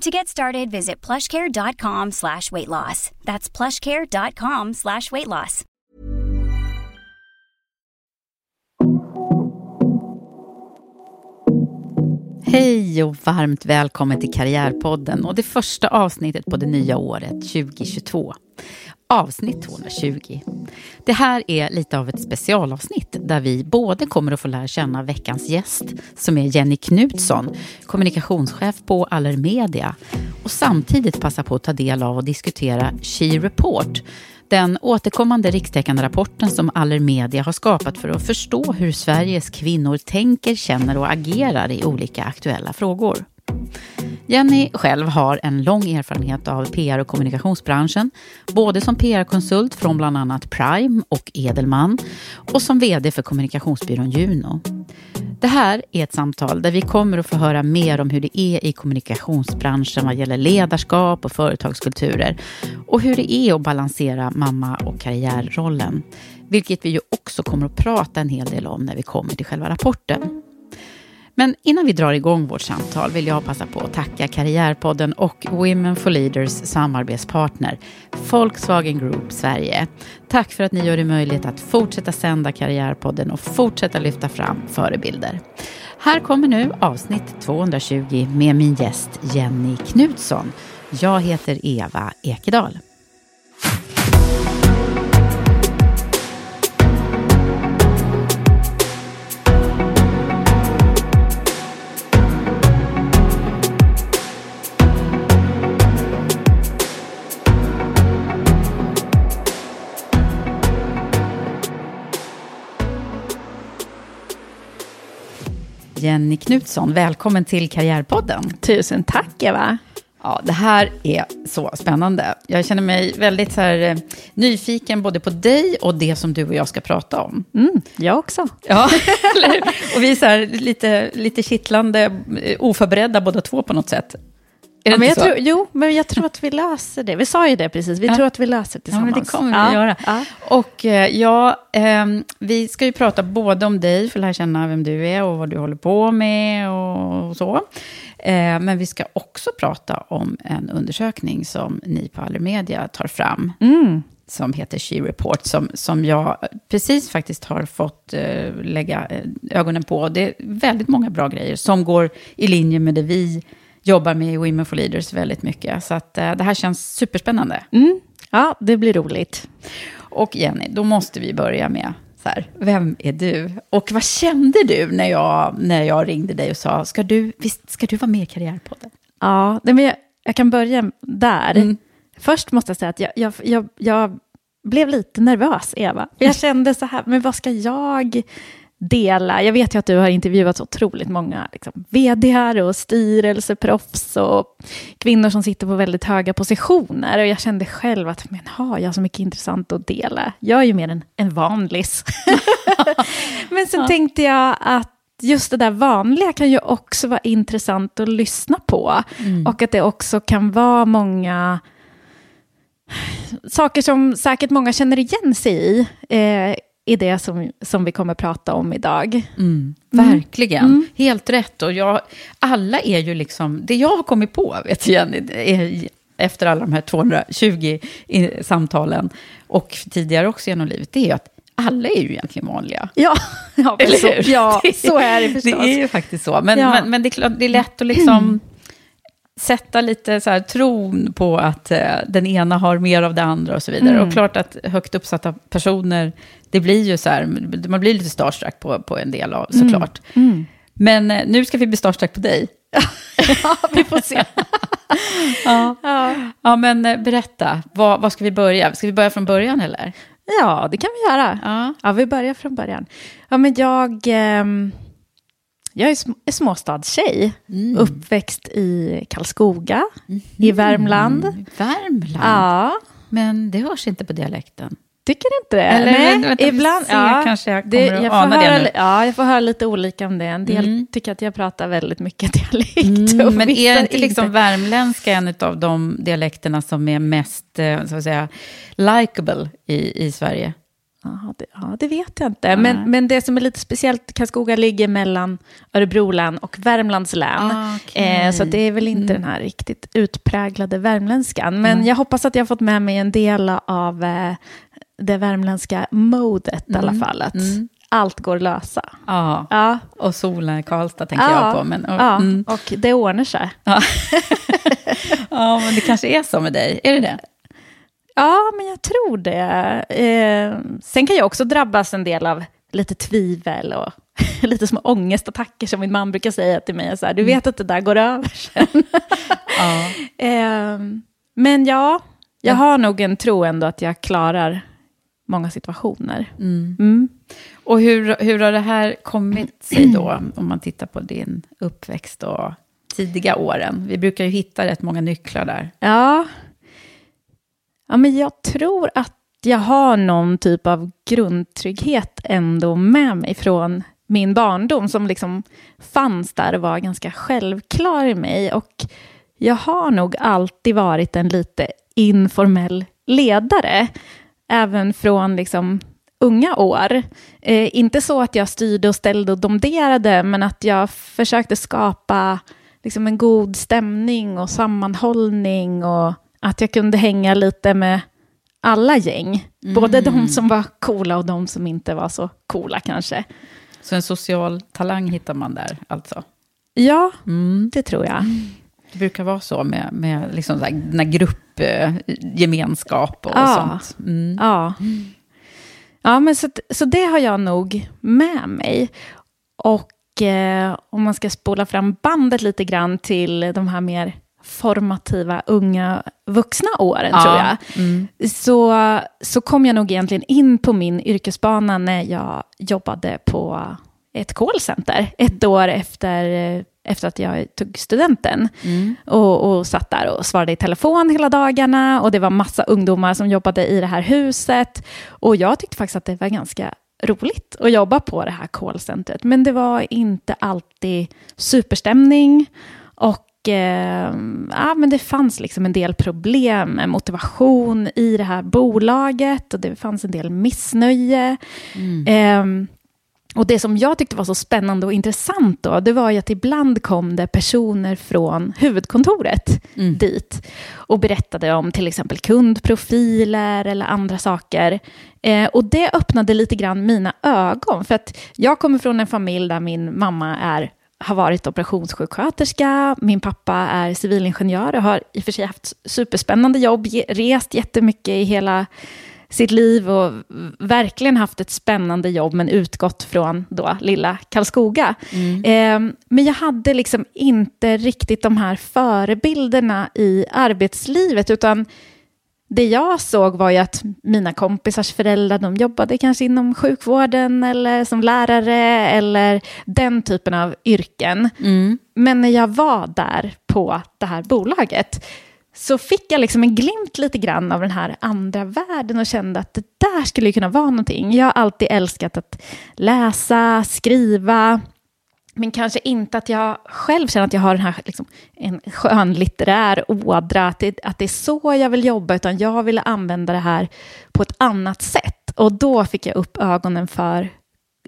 To get started, visit plushcare.com slash weight loss. That's plushcare.com slash weight loss. Hej och varmt välkommen till Karriärpodden och det första avsnittet på det nya året 2022. Avsnitt 220. Det här är lite av ett specialavsnitt där vi både kommer att få lära känna veckans gäst som är Jenny Knutsson, kommunikationschef på Allermedia och samtidigt passa på att ta del av och diskutera She Report den återkommande rikstäckande rapporten som Allermedia har skapat för att förstå hur Sveriges kvinnor tänker, känner och agerar i olika aktuella frågor. Jenny själv har en lång erfarenhet av PR och kommunikationsbranschen, både som PR-konsult från bland annat Prime och Edelman och som VD för kommunikationsbyrån Juno. Det här är ett samtal där vi kommer att få höra mer om hur det är i kommunikationsbranschen vad gäller ledarskap och företagskulturer och hur det är att balansera mamma och karriärrollen. Vilket vi ju också kommer att prata en hel del om när vi kommer till själva rapporten. Men innan vi drar igång vårt samtal vill jag passa på att tacka Karriärpodden och Women for Leaders samarbetspartner Volkswagen Group Sverige. Tack för att ni gör det möjligt att fortsätta sända Karriärpodden och fortsätta lyfta fram förebilder. Här kommer nu avsnitt 220 med min gäst Jenny Knutsson. Jag heter Eva Ekedal. Jenny Knutsson, välkommen till Karriärpodden. Tusen tack Eva. Ja, det här är så spännande. Jag känner mig väldigt så här, eh, nyfiken både på dig och det som du och jag ska prata om. Mm, jag också. Ja, och vi är så här, lite, lite kittlande, eh, oförberedda båda två på något sätt. Är ja, men jag tror, jo, men jag tror att vi löser det. Vi sa ju det precis, vi ja. tror att vi löser det tillsammans. Ja, men det kommer vi ja. att göra. Ja. Och eh, ja, eh, vi ska ju prata både om dig, för att lära känna vem du är och vad du håller på med och så. Eh, men vi ska också prata om en undersökning som ni på Allermedia tar fram. Mm. Som heter She Report, som, som jag precis faktiskt har fått eh, lägga ögonen på. Det är väldigt många bra grejer som går i linje med det vi jobbar med i Women for Leaders väldigt mycket. Så att, eh, det här känns superspännande. Mm. Ja, det blir roligt. Och Jenny, då måste vi börja med så här, vem är du? Och vad kände du när jag, när jag ringde dig och sa, ska du, visst, ska du vara med i Karriärpodden? Ja, men jag, jag kan börja där. Mm. Först måste jag säga att jag, jag, jag, jag blev lite nervös, Eva. Jag kände så här, men vad ska jag dela. Jag vet ju att du har intervjuat så otroligt många liksom, vd och styrelseproffs och kvinnor som sitter på väldigt höga positioner. Och jag kände själv att, men har jag så mycket intressant att dela? Jag är ju mer en, en vanlis. men sen ja. tänkte jag att just det där vanliga kan ju också vara intressant att lyssna på. Mm. Och att det också kan vara många saker som säkert många känner igen sig i eh, är det som, som vi kommer prata om idag. Mm, verkligen, mm. helt rätt. Och jag, alla är ju liksom, det jag har kommit på, vet jag, är, efter alla de här 220 samtalen, och tidigare också genom livet, det är att alla är ju egentligen vanliga. Ja, ja, så, ja så är det förstås. Det är ju faktiskt så. Men, ja. men, men, det, är klart, det är lätt att liksom sätta lite så här, tron på att eh, den ena har mer av det andra och så vidare. Mm. Och klart att högt uppsatta personer, det blir ju så här, man blir lite starstruck på, på en del av, såklart. Mm. Mm. Men eh, nu ska vi bli starstruck på dig. ja, vi får se. ja. Ja. ja, men eh, berätta, vad, vad ska vi börja? Ska vi börja från början eller? Ja, det kan vi göra. Ja, ja vi börjar från början. Ja, men jag... Eh, jag är småstadstjej, mm. uppväxt i Karlskoga mm. i Värmland. Värmland? Ja. Men det hörs inte på dialekten. Tycker du inte det? Eller, Nej, vänta, ibland. Se, ja, kanske jag kommer det, jag att ana höra, det nu. Ja, jag får höra lite olika om det. En del mm. tycker att jag pratar väldigt mycket dialekt. Mm, men är inte liksom värmländska en av de dialekterna som är mest, eh, så att säga, likable i, i Sverige? Ja det, ja, det vet jag inte. Men, men det som är lite speciellt, Karlskoga ligger mellan Örebro län och Värmlands län. Ah, okay. eh, så det är väl inte mm. den här riktigt utpräglade värmländskan. Men mm. jag hoppas att jag har fått med mig en del av eh, det värmländska modet mm. i alla mm. fall. Att mm. allt går att lösa. Ja, ja. och solen i Karlstad tänker ja. jag på. Men, och, ja, mm. och det ordnar sig. Ja. ja, men det kanske är så med dig. Är det det? Ja, men jag tror det. Eh, sen kan jag också drabbas en del av lite tvivel och lite små ångestattacker som min man brukar säga till mig. Så här, du vet att det där går över sen. ja. eh, men ja, jag har nog en tro ändå att jag klarar många situationer. Mm. Mm. Och hur, hur har det här kommit sig då, om man tittar på din uppväxt och tidiga åren? Vi brukar ju hitta rätt många nycklar där. Ja, ja men jag tror att jag har någon typ av grundtrygghet ändå med mig från min barndom, som liksom fanns där och var ganska självklar i mig. Och jag har nog alltid varit en lite informell ledare även från liksom unga år. Eh, inte så att jag styrde och ställde och domderade, men att jag försökte skapa liksom en god stämning och sammanhållning och att jag kunde hänga lite med alla gäng. Mm. Både de som var coola och de som inte var så coola kanske. Så en social talang hittar man där alltså? Ja, mm. det tror jag. Det brukar vara så med, med liksom så här, gruppgemenskap och ja. sånt. Mm. Ja. ja, men så, så det har jag nog med mig. Och eh, om man ska spola fram bandet lite grann till de här mer formativa, unga, vuxna åren, ja. tror jag, mm. så, så kom jag nog egentligen in på min yrkesbana när jag jobbade på ett callcenter ett år efter efter att jag tog studenten. Mm. Och, och satt där och svarade i telefon hela dagarna. Och det var massa ungdomar som jobbade i det här huset. Och jag tyckte faktiskt att det var ganska roligt att jobba på det här callcentret. Men det var inte alltid superstämning. Och eh, ja, men det fanns liksom en del problem med motivation i det här bolaget. Och det fanns en del missnöje. Mm. Eh, och det som jag tyckte var så spännande och intressant då, det var ju att ibland kom det personer från huvudkontoret mm. dit och berättade om till exempel kundprofiler eller andra saker. Eh, och det öppnade lite grann mina ögon, för att jag kommer från en familj där min mamma är har varit operationssjuksköterska, min pappa är civilingenjör och har i och för sig haft superspännande jobb, rest jättemycket i hela sitt liv och verkligen haft ett spännande jobb men utgått från då lilla Karlskoga. Mm. Eh, men jag hade liksom inte riktigt de här förebilderna i arbetslivet utan det jag såg var ju att mina kompisars föräldrar, de jobbade kanske inom sjukvården eller som lärare eller den typen av yrken. Mm. Men när jag var där på det här bolaget så fick jag liksom en glimt lite grann av den här andra världen och kände att det där skulle kunna vara någonting. Jag har alltid älskat att läsa, skriva, Men kanske inte att jag själv känner att jag har den här liksom, en skönlitterär ådra, att det, att det är så jag vill jobba, utan jag ville använda det här på ett annat sätt. Och då fick jag upp ögonen för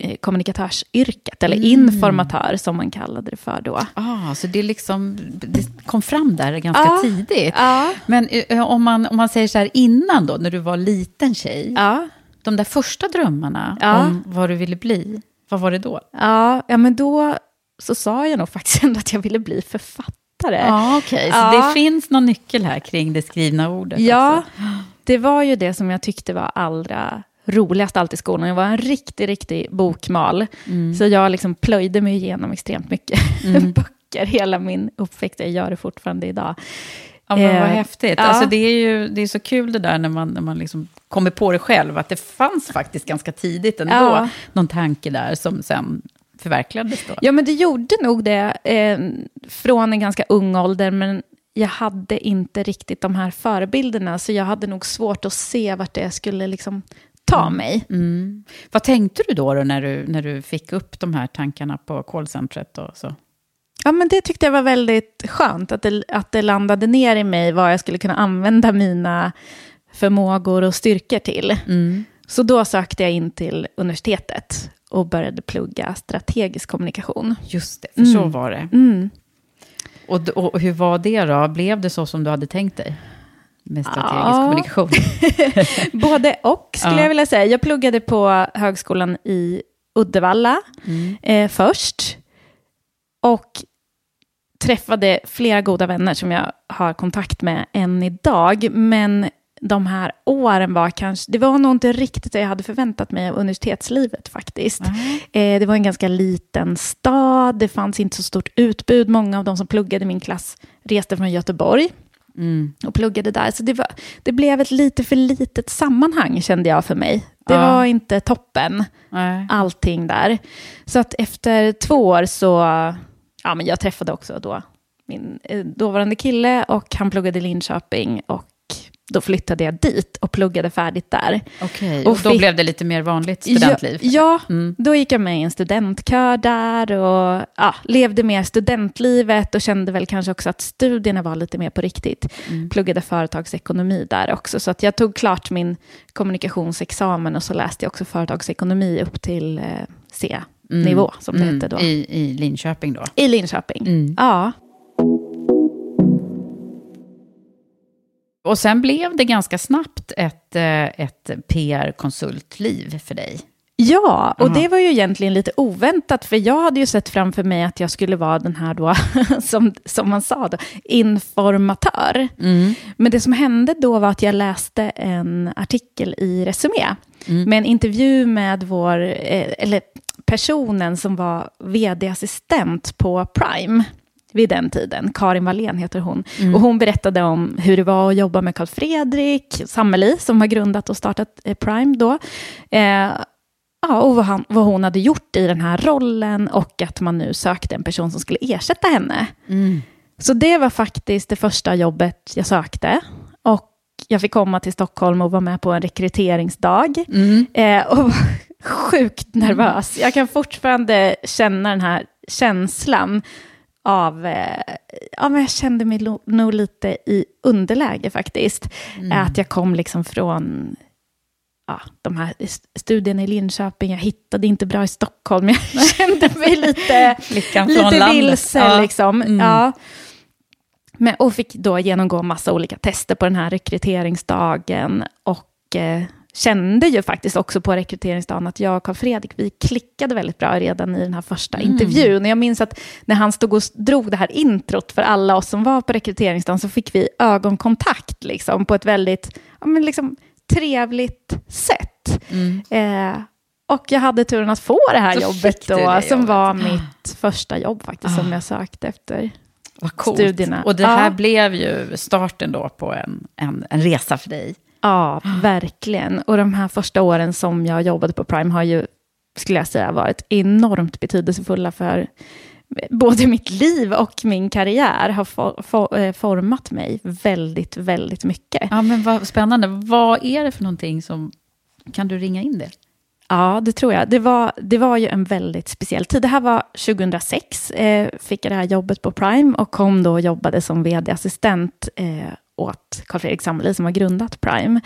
eh, kommunikatörsyrket, eller Mm. informatör som man kallade det för då. Ah, så det, liksom, det kom fram där ganska Ja. tidigt. Ja. Men eh, om man, om man säger så här innan då, när du var liten tjej, Ja, de där första drömmarna om vad du ville bli, vad var det då? ja, ja men då så sa jag nog faktiskt ändå att jag ville bli författare. Ja, okej. Så Ja. det finns någon nyckel här kring det skrivna ordet Ja, också. det var ju det som jag tyckte var allra roligast allt i skolan. Jag var en riktig, riktig bokmal. Mm. Så jag liksom plöjde mig igenom extremt mycket böcker hela min uppväxt. Jag gör det fortfarande idag. Ja, men vad Eh, häftigt. ja. Alltså, det är ju det är så kul det där när man, när man liksom kommer på det själv, att det fanns faktiskt ganska tidigt ändå Ja. någon tanke där som sen förverkligades då. Ja, men det gjorde nog det eh, från en ganska ung ålder, men jag hade inte riktigt de här förebilderna, så jag hade nog svårt att se vart det skulle liksom ta mig. Mm. Vad tänkte du då, då när, du, när du fick upp de här tankarna på callcentret? Och så? Ja, men det tyckte jag var väldigt skönt, att det, att det landade ner i mig vad jag skulle kunna använda mina förmågor och styrkor till. Så då sökte jag in till universitetet och började plugga strategisk kommunikation. Just det, för så var det. Mm. Och, och hur var det då? Blev det så som du hade tänkt dig? Med strategisk Ja. kommunikation? Både och, skulle Ja. jag vilja säga. Jag pluggade på högskolan i Uddevalla eh, först. Och träffade flera goda vänner som jag har kontakt med än idag. Men de här åren var kanske, det var nog inte riktigt det jag hade förväntat mig av universitetslivet faktiskt. Eh, det var en ganska liten stad, det fanns inte så stort utbud. Många av de som pluggade i min klass reste från Göteborg Mm. och pluggade där. Så det, var, det blev ett lite för litet sammanhang kände jag för mig. Det Ja. var inte toppen, Nej. allting där. Så att efter två år så, ja men jag träffade också då min eh, dåvarande kille och han pluggade i Linköping och då flyttade jag dit och pluggade färdigt där. Okej, Och och då fick- blev det lite mer vanligt studentliv? Ja, ja Mm. då gick jag med i en studentkör där och ja, levde mer studentlivet och kände väl kanske också att studierna var lite mer på riktigt. Mm. Pluggade företagsekonomi där också, så att jag tog klart min kommunikationsexamen och så läste jag också företagsekonomi upp till eh, C-nivå, som det Mm. hette då. I, I Linköping då? I Linköping. Mm. Ja. Och sen blev det ganska snabbt ett, eh, ett PR-konsultliv för dig. Ja, och Aha. det var ju egentligen lite oväntat, för jag hade ju sett framför mig att jag skulle vara den här då, som, som man sa då, informatör. Men det som hände då var att jag läste en artikel i Resumé, med en intervju med vår, eh, eller personen som var vd-assistent på Prime vid den tiden. Karin Wallén heter hon. Och hon berättade om hur det var att jobba med Carl Fredrik Sammeli, som har grundat och startat eh, Prime då. Eh, Ja, och vad, han, vad hon hade gjort i den här rollen och att man nu sökte en person som skulle ersätta henne. Så det var faktiskt det första jobbet jag sökte. Och jag fick komma till Stockholm och vara med på en rekryteringsdag. Eh, och sjukt nervös. Jag kan fortfarande känna den här känslan av... Eh, ja, men jag kände mig lo- nog lite i underläge faktiskt. Att jag kom liksom från ja, de här st- studierna i Linköping. Jag hittade inte bra i Stockholm. Jag kände mig lite, lite vilse. Ja. Mm. Liksom. Ja. Men, och fick då genomgå massa olika tester på den här rekryteringsdagen. Och eh, kände ju faktiskt också på rekryteringsdagen att jag och Carl Fredrik, vi klickade väldigt bra redan i den här första Mm. intervjun. Och jag minns att när han stod och drog det här introt för alla oss som var på rekryteringsdagen så fick vi ögonkontakt liksom, på ett väldigt ja, men liksom, trevligt sätt. Eh, och jag hade turen att få det här Så jobbet då, det som jobbet. var mitt första jobb faktiskt, som jag sökte efter. Vad coolt. studierna. Och det här Ja. blev ju starten då på en, en, en resa för dig. Ja, verkligen. Och de här första åren som jag jobbade på Prime har ju, skulle jag säga, varit enormt betydelsefulla för både mitt liv och min karriär. Har for, for, eh, format mig väldigt, väldigt mycket. Ja, men vad spännande. Vad är det för någonting som... Kan du ringa in det? Ja, det tror jag. Det var, det var ju en väldigt speciell tid. Det här var 2006, eh, fick jag det här jobbet på Prime och kom då och jobbade som vd-assistent eh, åt Carl-Fredrik Sammeli som har grundat Prime.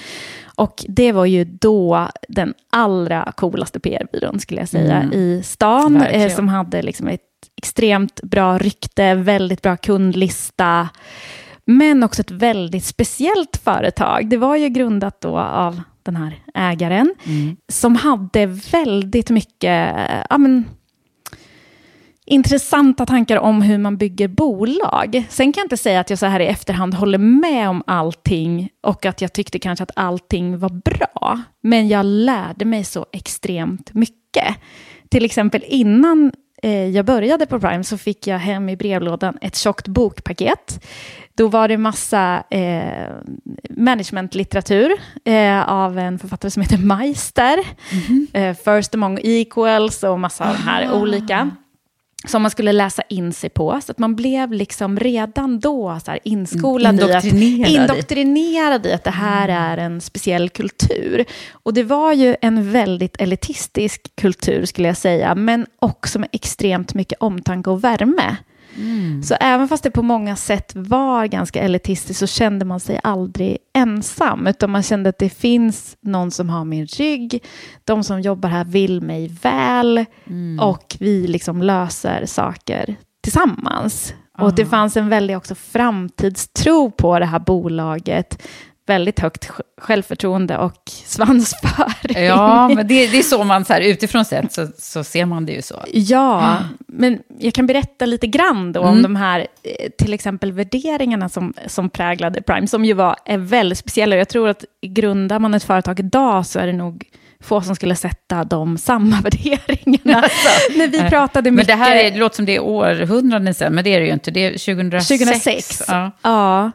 Och det var ju då den allra coolaste PR-byrån skulle jag säga mm. i stan, eh, som hade liksom ett extremt bra rykte, väldigt bra kundlista, men också ett väldigt speciellt företag. Det var ju grundat då av den här ägaren, mm. som hade väldigt mycket ja, men, intressanta tankar om hur man bygger bolag. Sen kan jag inte säga att jag så här i efterhand håller med om allting och att jag tyckte kanske att allting var bra. Men jag lärde mig så extremt mycket. Till exempel innan eh, jag började på Prime så fick jag hem i brevlådan ett tjockt bokpaket då var det massa eh, managementlitteratur eh, av en författare som heter Meister. Mm -hmm. eh, First among equals och massa av de här ah. olika som man skulle läsa in sig på. Så att man blev liksom redan då så här inskolad indoktrinerad. i att, indoktrinerad i att det här mm. är en speciell kultur. Och det var ju en väldigt elitistisk kultur skulle jag säga, men också med extremt mycket omtanke och värme. Mm. Så även fast det på många sätt var ganska elitistiskt så kände man sig aldrig ensam, utan man kände att det finns någon som har min rygg, de som jobbar här vill mig väl mm. och vi liksom löser saker tillsammans. Och det fanns en väldig också framtidstro på det här bolaget väldigt högt självförtroende och svansföring. Ja, men det, det är så man, så här, utifrån sett så, så ser man det ju så. Ja, mm. men jag kan berätta lite grann då mm. om de här, eh, till exempel värderingarna som, som präglade Prime, som ju var är väldigt speciella. Jag tror att grundar man ett företag idag så är det nog få som skulle sätta de samma värderingarna. Alltså, men vi pratade mycket... Men det här är, det låter som det är århundraden sedan, men det är det ju inte. Det är 2006. 2006, ja. ja.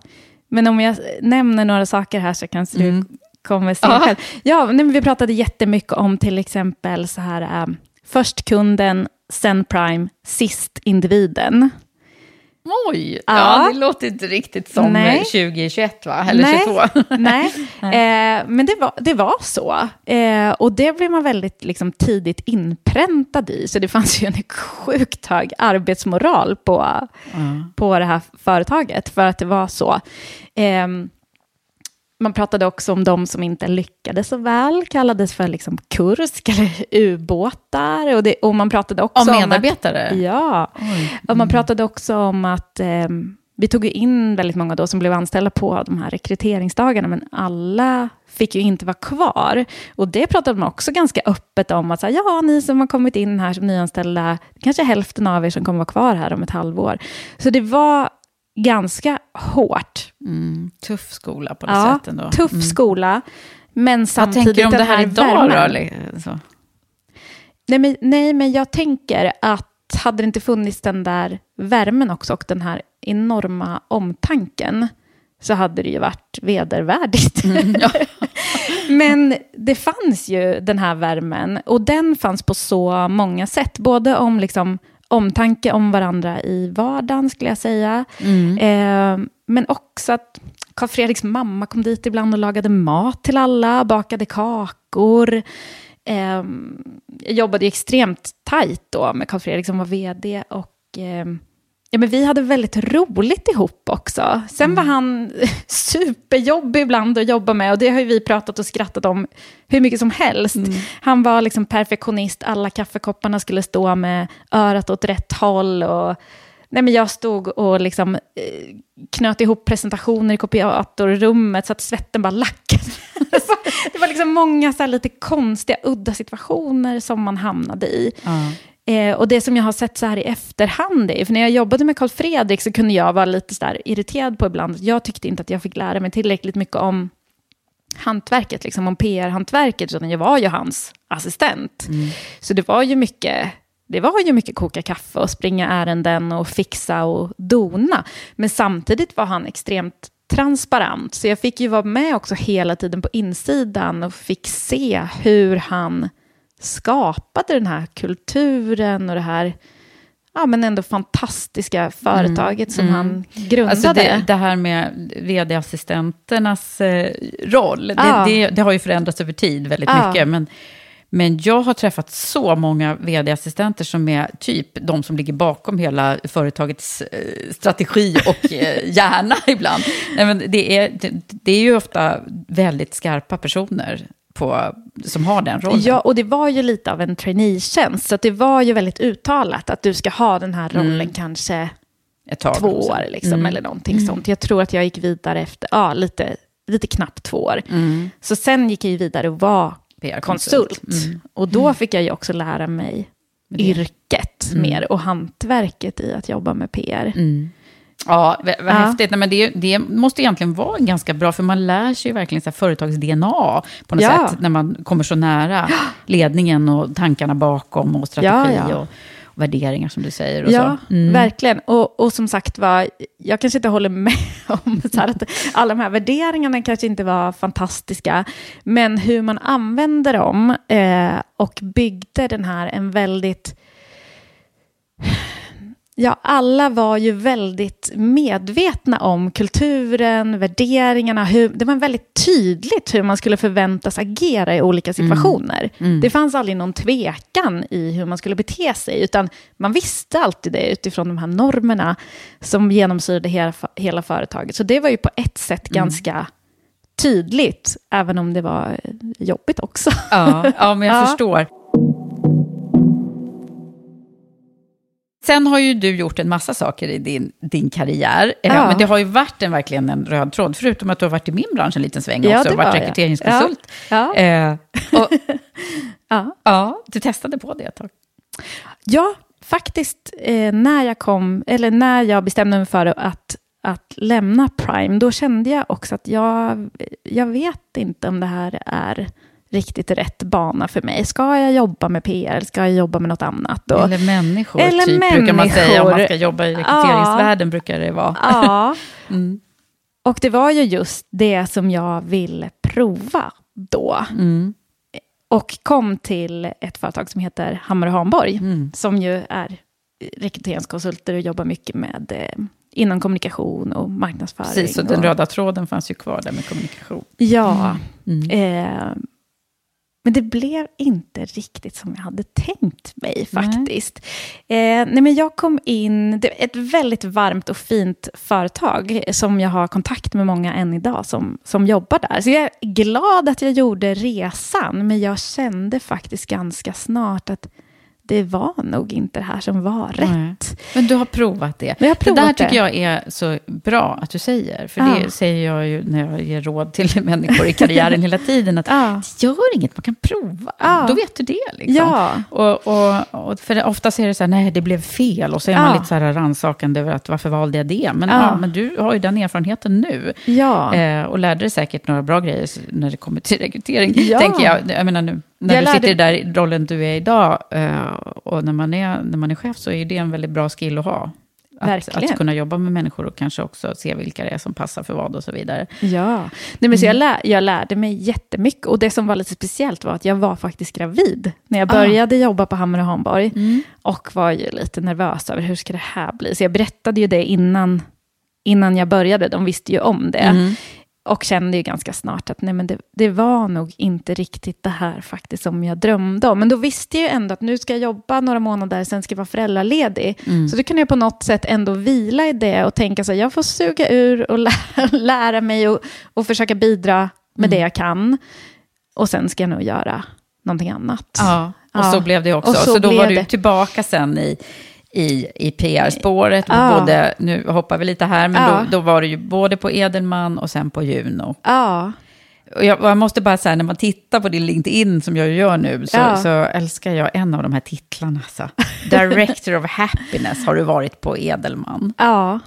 Men om jag nämner några saker här så kanske mm. du kommer se själv. Ja, nej, vi pratade jättemycket om till exempel så här, um, först kunden, sen Prime, sist individen. Oj, ja. ja. det låter inte riktigt som Nej. 2021 va? Eller Nej. 22. Nej, eh, men det var, det var så. Eh, och det blev man väldigt liksom, tidigt inpräntad i. Så det fanns ju en sjukt hög arbetsmoral på, mm. på det här företaget för att det var så. Eh, man pratade också om de som inte lyckades så väl, kallades för liksom kursk eller ubåtar. Och, det, och man pratade också om medarbetare? Om att, ja, mm. och man pratade också om att eh, vi tog in väldigt många då som blev anställda på de här rekryteringsdagarna, men alla fick ju inte vara kvar. Och det pratade man också ganska öppet om, att så här, ja, ni som har kommit in här som nyanställda, kanske hälften av er som kommer vara kvar här om ett halvår. Så det var ganska hårt. Mm, tuff skola på det ja, sättet ändå. tuff mm. skola. Men samtidigt Vad tänker du om det här, här idag värmen. då? Nej men, nej, men jag tänker att hade det inte funnits den där värmen också och den här enorma omtanken så hade det ju varit vedervärdigt. Mm, ja. Men det fanns ju den här värmen och den fanns på så många sätt. Både om liksom omtanke om varandra i vardagen, skulle jag säga. Mm. Eh, men också att Karl Fredriks mamma kom dit ibland och lagade mat till alla, bakade kakor. Eh, jag jobbade extremt tajt då med Karl Fredrik som var vd. Och, eh, Ja, men vi hade väldigt roligt ihop också. Sen mm. var han superjobbig ibland att jobba med och det har vi pratat och skrattat om hur mycket som helst. Mm. Han var liksom perfektionist, alla kaffekopparna skulle stå med örat åt rätt håll. Och, nej, men jag stod och liksom, eh, knöt ihop presentationer i kopiatorrummet så att svetten bara lackade. det var liksom många så lite konstiga, udda situationer som man hamnade i. Mm. Eh, och det som jag har sett så här i efterhand, är, för när jag jobbade med Karl Fredrik så kunde jag vara lite så där irriterad på ibland. Jag tyckte inte att jag fick lära mig tillräckligt mycket om hantverket, liksom om PR-hantverket, utan jag var ju hans assistent. Mm. Så det var ju mycket det var ju mycket koka kaffe och springa ärenden och fixa och dona. Men samtidigt var han extremt transparent. Så jag fick ju vara med också hela tiden på insidan och fick se hur han skapade den här kulturen och det här ja, men ändå fantastiska företaget mm, som mm. han grundade. Alltså det, det här med vd-assistenternas eh, roll, ja. det, det, det, har ju förändrats över tid väldigt ja. mycket. Men, Men jag har träffat så många vd-assistenter som är typ de som ligger bakom hela företagets eh, strategi och eh, hjärna ibland. Nej, men det, är, det är ju ofta väldigt skarpa personer på, som har den rollen. Ja, och det var ju lite av en traineetjänst, så det var ju väldigt uttalat att du ska ha den här rollen Mm. kanske två år, liksom, Mm. eller någonting sånt. Jag tror att jag gick vidare efter, ja, lite, lite knappt två år. Mm. Så sen gick jag ju vidare och var PR-konsult. konsult. Mm. Och då fick jag ju också lära mig yrket Mm. mer och hantverket i att jobba med PR. Mm. Ja, vad Ja. häftigt. Nej, men det, det måste egentligen vara ganska bra, för man lär sig ju verkligen så företags-DNA på något Ja. sätt, när man kommer så nära ledningen och tankarna bakom och strategi Ja. Och, och värderingar som du säger. Och Ja, så. Mm. verkligen. Och, och som sagt var, jag kanske inte håller med om så att alla de här värderingarna kanske inte var fantastiska, men hur man använde dem eh, och byggde den här en väldigt... Ja, alla var ju väldigt medvetna om kulturen, värderingarna. Hur, det var väldigt tydligt hur man skulle förväntas agera i olika situationer. Mm. Det fanns aldrig någon tvekan i hur man skulle bete sig, utan man visste alltid det utifrån de här normerna som genomsyrade hela, hela företaget. Så det var ju på ett sätt ganska tydligt, även om det var jobbigt också. Ja, ja, men jag Ja. förstår. Sen har ju du gjort en massa saker i din, din karriär. Eh, Ja. Men det har ju varit en, verkligen en röd tråd, förutom att du har varit i min bransch en liten sväng Ja, också, och varit jag. rekryteringskonsult. Ja. Eh, och, Ja. ja, du testade på det ett tag. Ja, faktiskt eh, när jag kom, eller när jag bestämde mig för att, att lämna Prime, då kände jag också att jag, jag vet inte om det här är riktigt rätt bana för mig. Ska jag jobba med PR eller ska jag jobba med något annat? Och, Eller människor, Eller typ, brukar man säga. Om man människor. ska jobba i rekryteringsvärlden brukar det vara. ja, Mm. och det var ju just det som jag ville prova då. Mm. Och kom till ett företag som heter Hammar och Hanborg, Mm. som ju är rekryteringskonsulter och jobbar mycket med eh, inom kommunikation och marknadsföring. Precis, och den och, röda tråden fanns ju kvar där med kommunikation. Ja, Mm. eh, men det blev inte riktigt som jag hade tänkt mig faktiskt. Eh, nej, men jag kom in, det är ett väldigt varmt och fint företag som jag har kontakt med många än idag som, som jobbar där. Så jag är glad att jag gjorde resan, men jag kände faktiskt ganska snart att det var nog inte det här som var rätt. Nej. Men du har provat det. Jag har det där provat tycker det. jag är så bra att du säger. För Ja. det säger jag ju när jag ger råd till människor i karriären hela tiden. Att Ja. det gör inget, man kan prova. Ja. Då vet du det. Liksom. Ja. Och, och, och för oftast är det så här, nej det blev fel. Och så är man lite så här ransakande över att varför valde jag det? Men, ja. men du har ju den erfarenheten nu. Ja. Eh, och lärde dig säkert några bra grejer när det kommer till rekrytering. Ja. Tänker jag. jag menar nu, när Jag du sitter lärde- i där rollen du är idag eh, och när man, är, när man är chef så är det en väldigt bra skill att ha. Att, att kunna jobba med människor och kanske också se vilka det är som passar för vad och så vidare. Ja, Nej, men så jag, lär, jag lärde mig jättemycket. Och det som var lite speciellt var att jag var faktiskt gravid när jag Ah. började jobba på Hammar och Hanborg. Mm. Och var ju lite nervös över hur ska det här bli. Så jag berättade ju det innan, innan jag började. De visste ju om det. Mm. Och kände ju ganska snart att nej, men det, det var nog inte riktigt det här faktiskt som jag drömde om. Men då visste jag ju ändå att nu ska jag jobba några månader, sen ska jag vara föräldraledig. Mm. Så då kunde jag på något sätt ändå vila i det och tänka så här, jag får suga ur och lära, lära mig och, och försöka bidra med det jag kan. Och sen ska jag nog göra någonting annat. Ja, och Ja. så blev det också. Och så så då var du det. tillbaka sen i, i, i PR-spåret. Ja. Både, nu hoppar vi lite här, men Ja. då, då var du ju både på Edelman och sen på Juno. Ja, Och jag, jag måste bara säga, när man tittar på din LinkedIn som jag gör nu, så, Ja. så älskar jag en av de här titlarna. Så. Director of Happiness har du varit på Edelman. ja.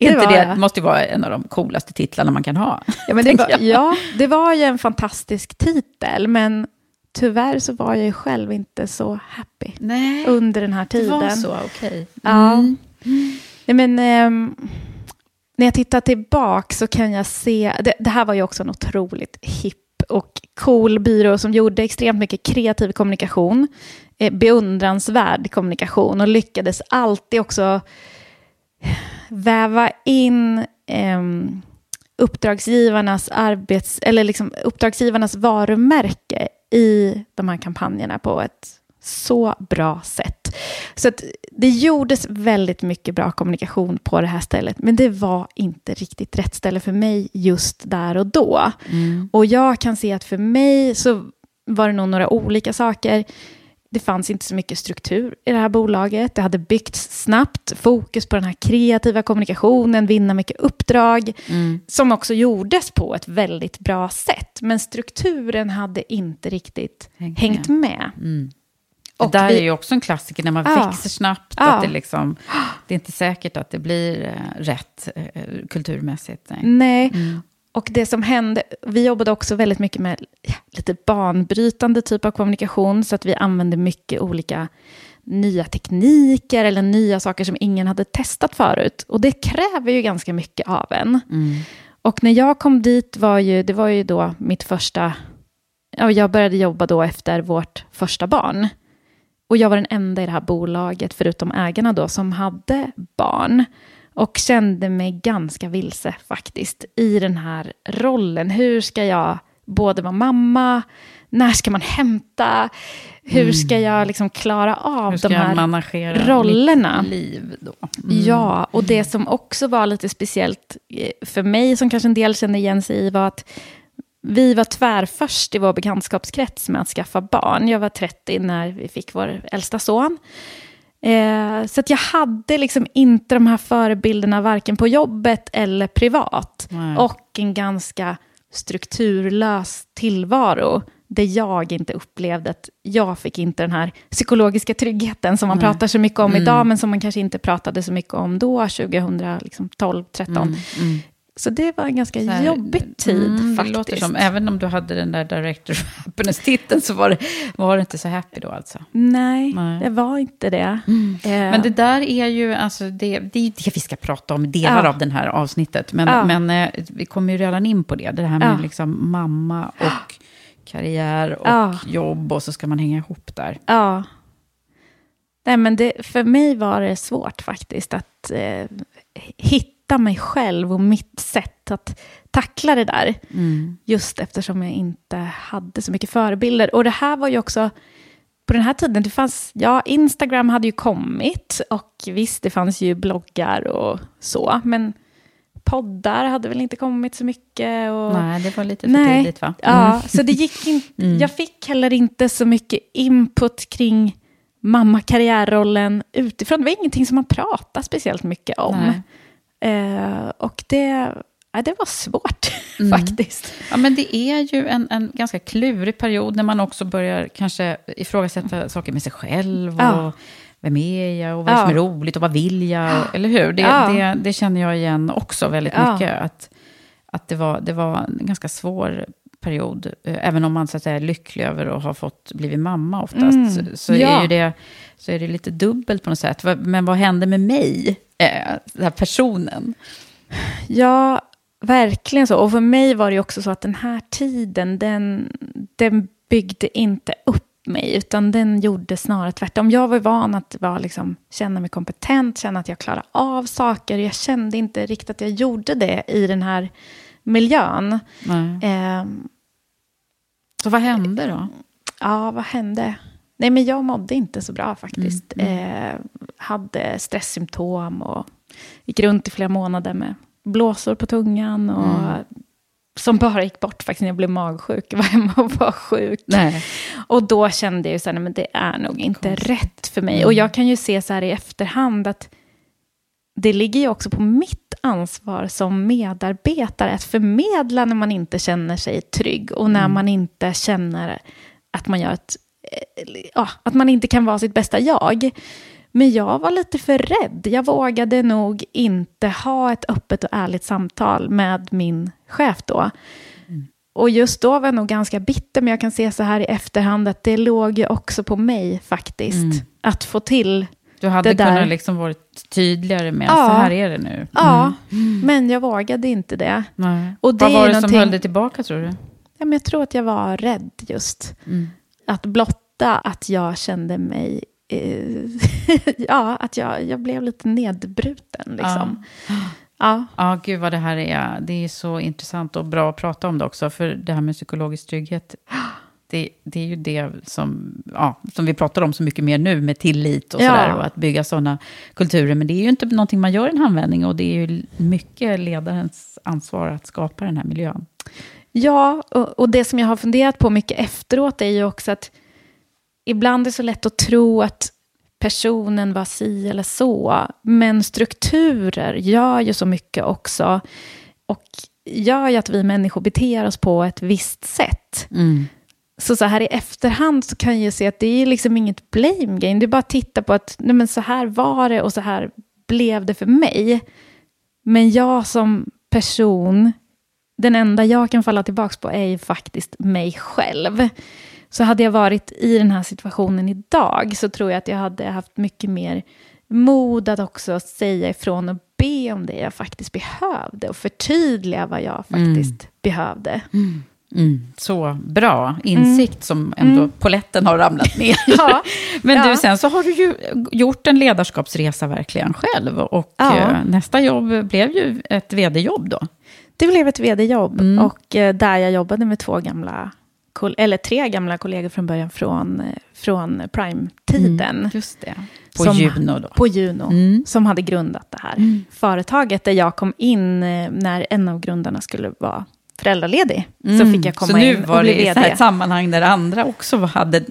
Det Det inte det jag. måste ju vara en av de coolaste titlarna man kan ha. Ja, men det var, ja, det var ju en fantastisk titel, men tyvärr så var jag ju själv inte så happy Nej, under den här det tiden. var så, okej. Ja. Mm. Nej, men, ehm, när jag tittar tillbaka så kan jag se, det, det här var ju också en otroligt hipp och cool byrå som gjorde extremt mycket kreativ kommunikation, eh, beundransvärd kommunikation och lyckades alltid också väva in ehm, uppdragsgivarnas arbets, eller liksom uppdragsgivarnas varumärke i de här kampanjerna på ett så bra sätt. Så att det gjordes väldigt mycket bra kommunikation på det här stället, men det var inte riktigt rätt ställe för mig just där och då. Mm. Och jag kan se att för mig så var det nog några olika saker. Det fanns inte så mycket struktur i det här bolaget. Det hade byggts snabbt, fokus på den här kreativa kommunikationen, vinna mycket uppdrag, mm. som också gjordes på ett väldigt bra sätt. Men strukturen hade inte riktigt hängt, hängt med. Mm. Och det där vi, är ju också en klassiker när man ja, växer snabbt. Ja. Att det, liksom, det är inte säkert att det blir eh, rätt eh, kulturmässigt. Nej. nej. Mm. Och det som hände, vi jobbade också väldigt mycket med lite banbrytande typ av kommunikation. Så att vi använde mycket olika nya tekniker eller nya saker som ingen hade testat förut. Och det kräver ju ganska mycket av en. Mm. Och när jag kom dit var ju, det var ju då mitt första, ja, jag började jobba då efter vårt första barn. Och jag var den enda i det här bolaget, förutom ägarna då, som hade barn. Och kände mig ganska vilse faktiskt i den här rollen. Hur ska jag både vara mamma, när ska man hämta, hur mm. ska jag liksom klara av de här rollerna? liv då? Mm. Ja, och det som också var lite speciellt eh, för mig, som kanske en del känner igen sig i, var att vi var tvärförst i vår bekantskapskrets med att skaffa barn. Jag var 30 när vi fick vår äldsta son. Eh, så att jag hade liksom inte de här förebilderna varken på jobbet eller privat. Nej. Och en ganska strukturlös tillvaro där jag inte upplevde att jag fick inte den här psykologiska tryggheten som man Nej. pratar så mycket om mm. idag, men som man kanske inte pratade så mycket om då, 2012, 2013. Mm. Mm. Så det var en ganska här, jobbig tid mm, faktiskt. Det låter som, även om du hade den där Director of Happiness-titeln så var det, var det inte så happy då alltså? Nej, Nej. det var inte det. Mm. Eh. Men det där är ju, alltså det, det är det vi ska prata om, delar ja. av det här avsnittet. Men, ja. men eh, vi kommer ju redan in på det, det här med ja. liksom mamma och karriär och jobb och så ska man hänga ihop där. Ja. Nej, men det, för mig var det svårt faktiskt att eh, hitta hitta mig själv och mitt sätt att tackla det där. Mm. Just eftersom jag inte hade så mycket förebilder. Och det här var ju också, på den här tiden, det fanns, ja, Instagram hade ju kommit och visst, det fanns ju bloggar och så, men poddar hade väl inte kommit så mycket. Och... Nej, det var lite för Nej. tidigt va? Mm. Ja, så det gick inte, mm. jag fick heller inte så mycket input kring mamma karriärrollen utifrån. Det var ingenting som man pratade speciellt mycket om. Nej. Eh, och det, ja, det var svårt mm. faktiskt. Ja, men det är ju en, en ganska klurig period när man också börjar kanske ifrågasätta saker med sig själv. Och, ja. Vem är jag och vad är det som är roligt och vad vill jag? Eller hur? Det, det, det känner jag igen också väldigt mycket. Att, att det, var, det var en ganska svår period. Eh, även om man så att säga, är lycklig över att ha fått blivit mamma oftast. Mm. Så, så är ju det, så är det lite dubbelt på något sätt. Men vad hände med mig? eh, den här personen. Ja, verkligen så. Och för mig var det också så att den här tiden, den, den byggde inte upp mig, utan den gjorde snarare tvärtom. Jag var van att var liksom, känna mig kompetent, känna att jag klarade av saker. Jag kände inte riktigt att jag gjorde det i den här miljön. Eh, så vad hände då? Ja, vad hände? Nej, men jag mådde inte så bra faktiskt. Mm. Eh, hade stresssymptom och gick runt i flera månader med blåsor på tungan. Och, mm. Som bara gick bort faktiskt när jag blev magsjuk. Jag var hemma och var sjuk. Nej. Och då kände jag ju att det är nog inte Konstigt. rätt för mig. Och mm. jag kan ju se så här i efterhand att det ligger ju också på mitt ansvar som medarbetare att förmedla när man inte känner sig trygg och när mm. man inte känner att man gör ett ja, att man inte kan vara sitt bästa jag. Men jag var lite för rädd. Jag vågade nog inte ha ett öppet och ärligt samtal med min chef då. Mm. Och just då var jag nog ganska bitter, men jag kan se så här i efterhand att det låg ju också på mig faktiskt. Mm. Att få till du hade kunnat liksom varit tydligare med, ja. så här är det nu. Mm. Ja, men jag vågade inte det. Nej. Och det Vad var det någonting... som höll dig tillbaka tror du? Ja, men jag tror att jag var rädd just. Mm att blotta att jag kände mig eh, ja, att jag, jag blev lite nedbruten. Liksom. Ja. Ja. ja, gud vad det här är. Det är så intressant och bra att prata om det också. För det här med psykologisk trygghet det, det är ju det som, ja, som vi pratar om så mycket mer nu med tillit och Ja. sådär. Och att bygga sådana kulturer. Men det är ju inte någonting man gör i en handvändning. Och det är ju mycket ledarens ansvar att skapa den här miljön. Ja, och, och det som jag har funderat på mycket efteråt är ju också att ibland är det så lätt att tro att personen var si eller så, men strukturer gör ju så mycket också och gör ju att vi människor beter oss på ett visst sätt. Så, så här i efterhand så kan jag se att det är liksom inget blame game. Det är bara att titta på att nej men så här var det och så här blev det för mig. Men jag som person, den enda jag kan falla tillbaka på är ju faktiskt mig själv. Så hade jag varit i den här situationen idag så tror jag att jag hade haft mycket mer mod att också säga ifrån och be om det jag faktiskt behövde och förtydliga vad jag faktiskt behövde. Mm, så bra insikt som ändå poletten har ramlat ner. Ja. Men Ja. du, sen så har du ju gjort en ledarskapsresa verkligen själv. Och Ja. eh, nästa jobb blev ju ett vd-jobb då. Det blev ett vd-jobb Mm. och eh, där jag jobbade med två gamla, eller tre gamla kollegor från början från, eh, från Prime-tiden. Just det. På Som- Juno då. På Juno, Mm. som hade grundat det här företaget där jag kom in när en av grundarna skulle vara föräldraledig. Så fick jag komma Mm. så in nu var och bli det i så vd. här ett sammanhang där andra också hade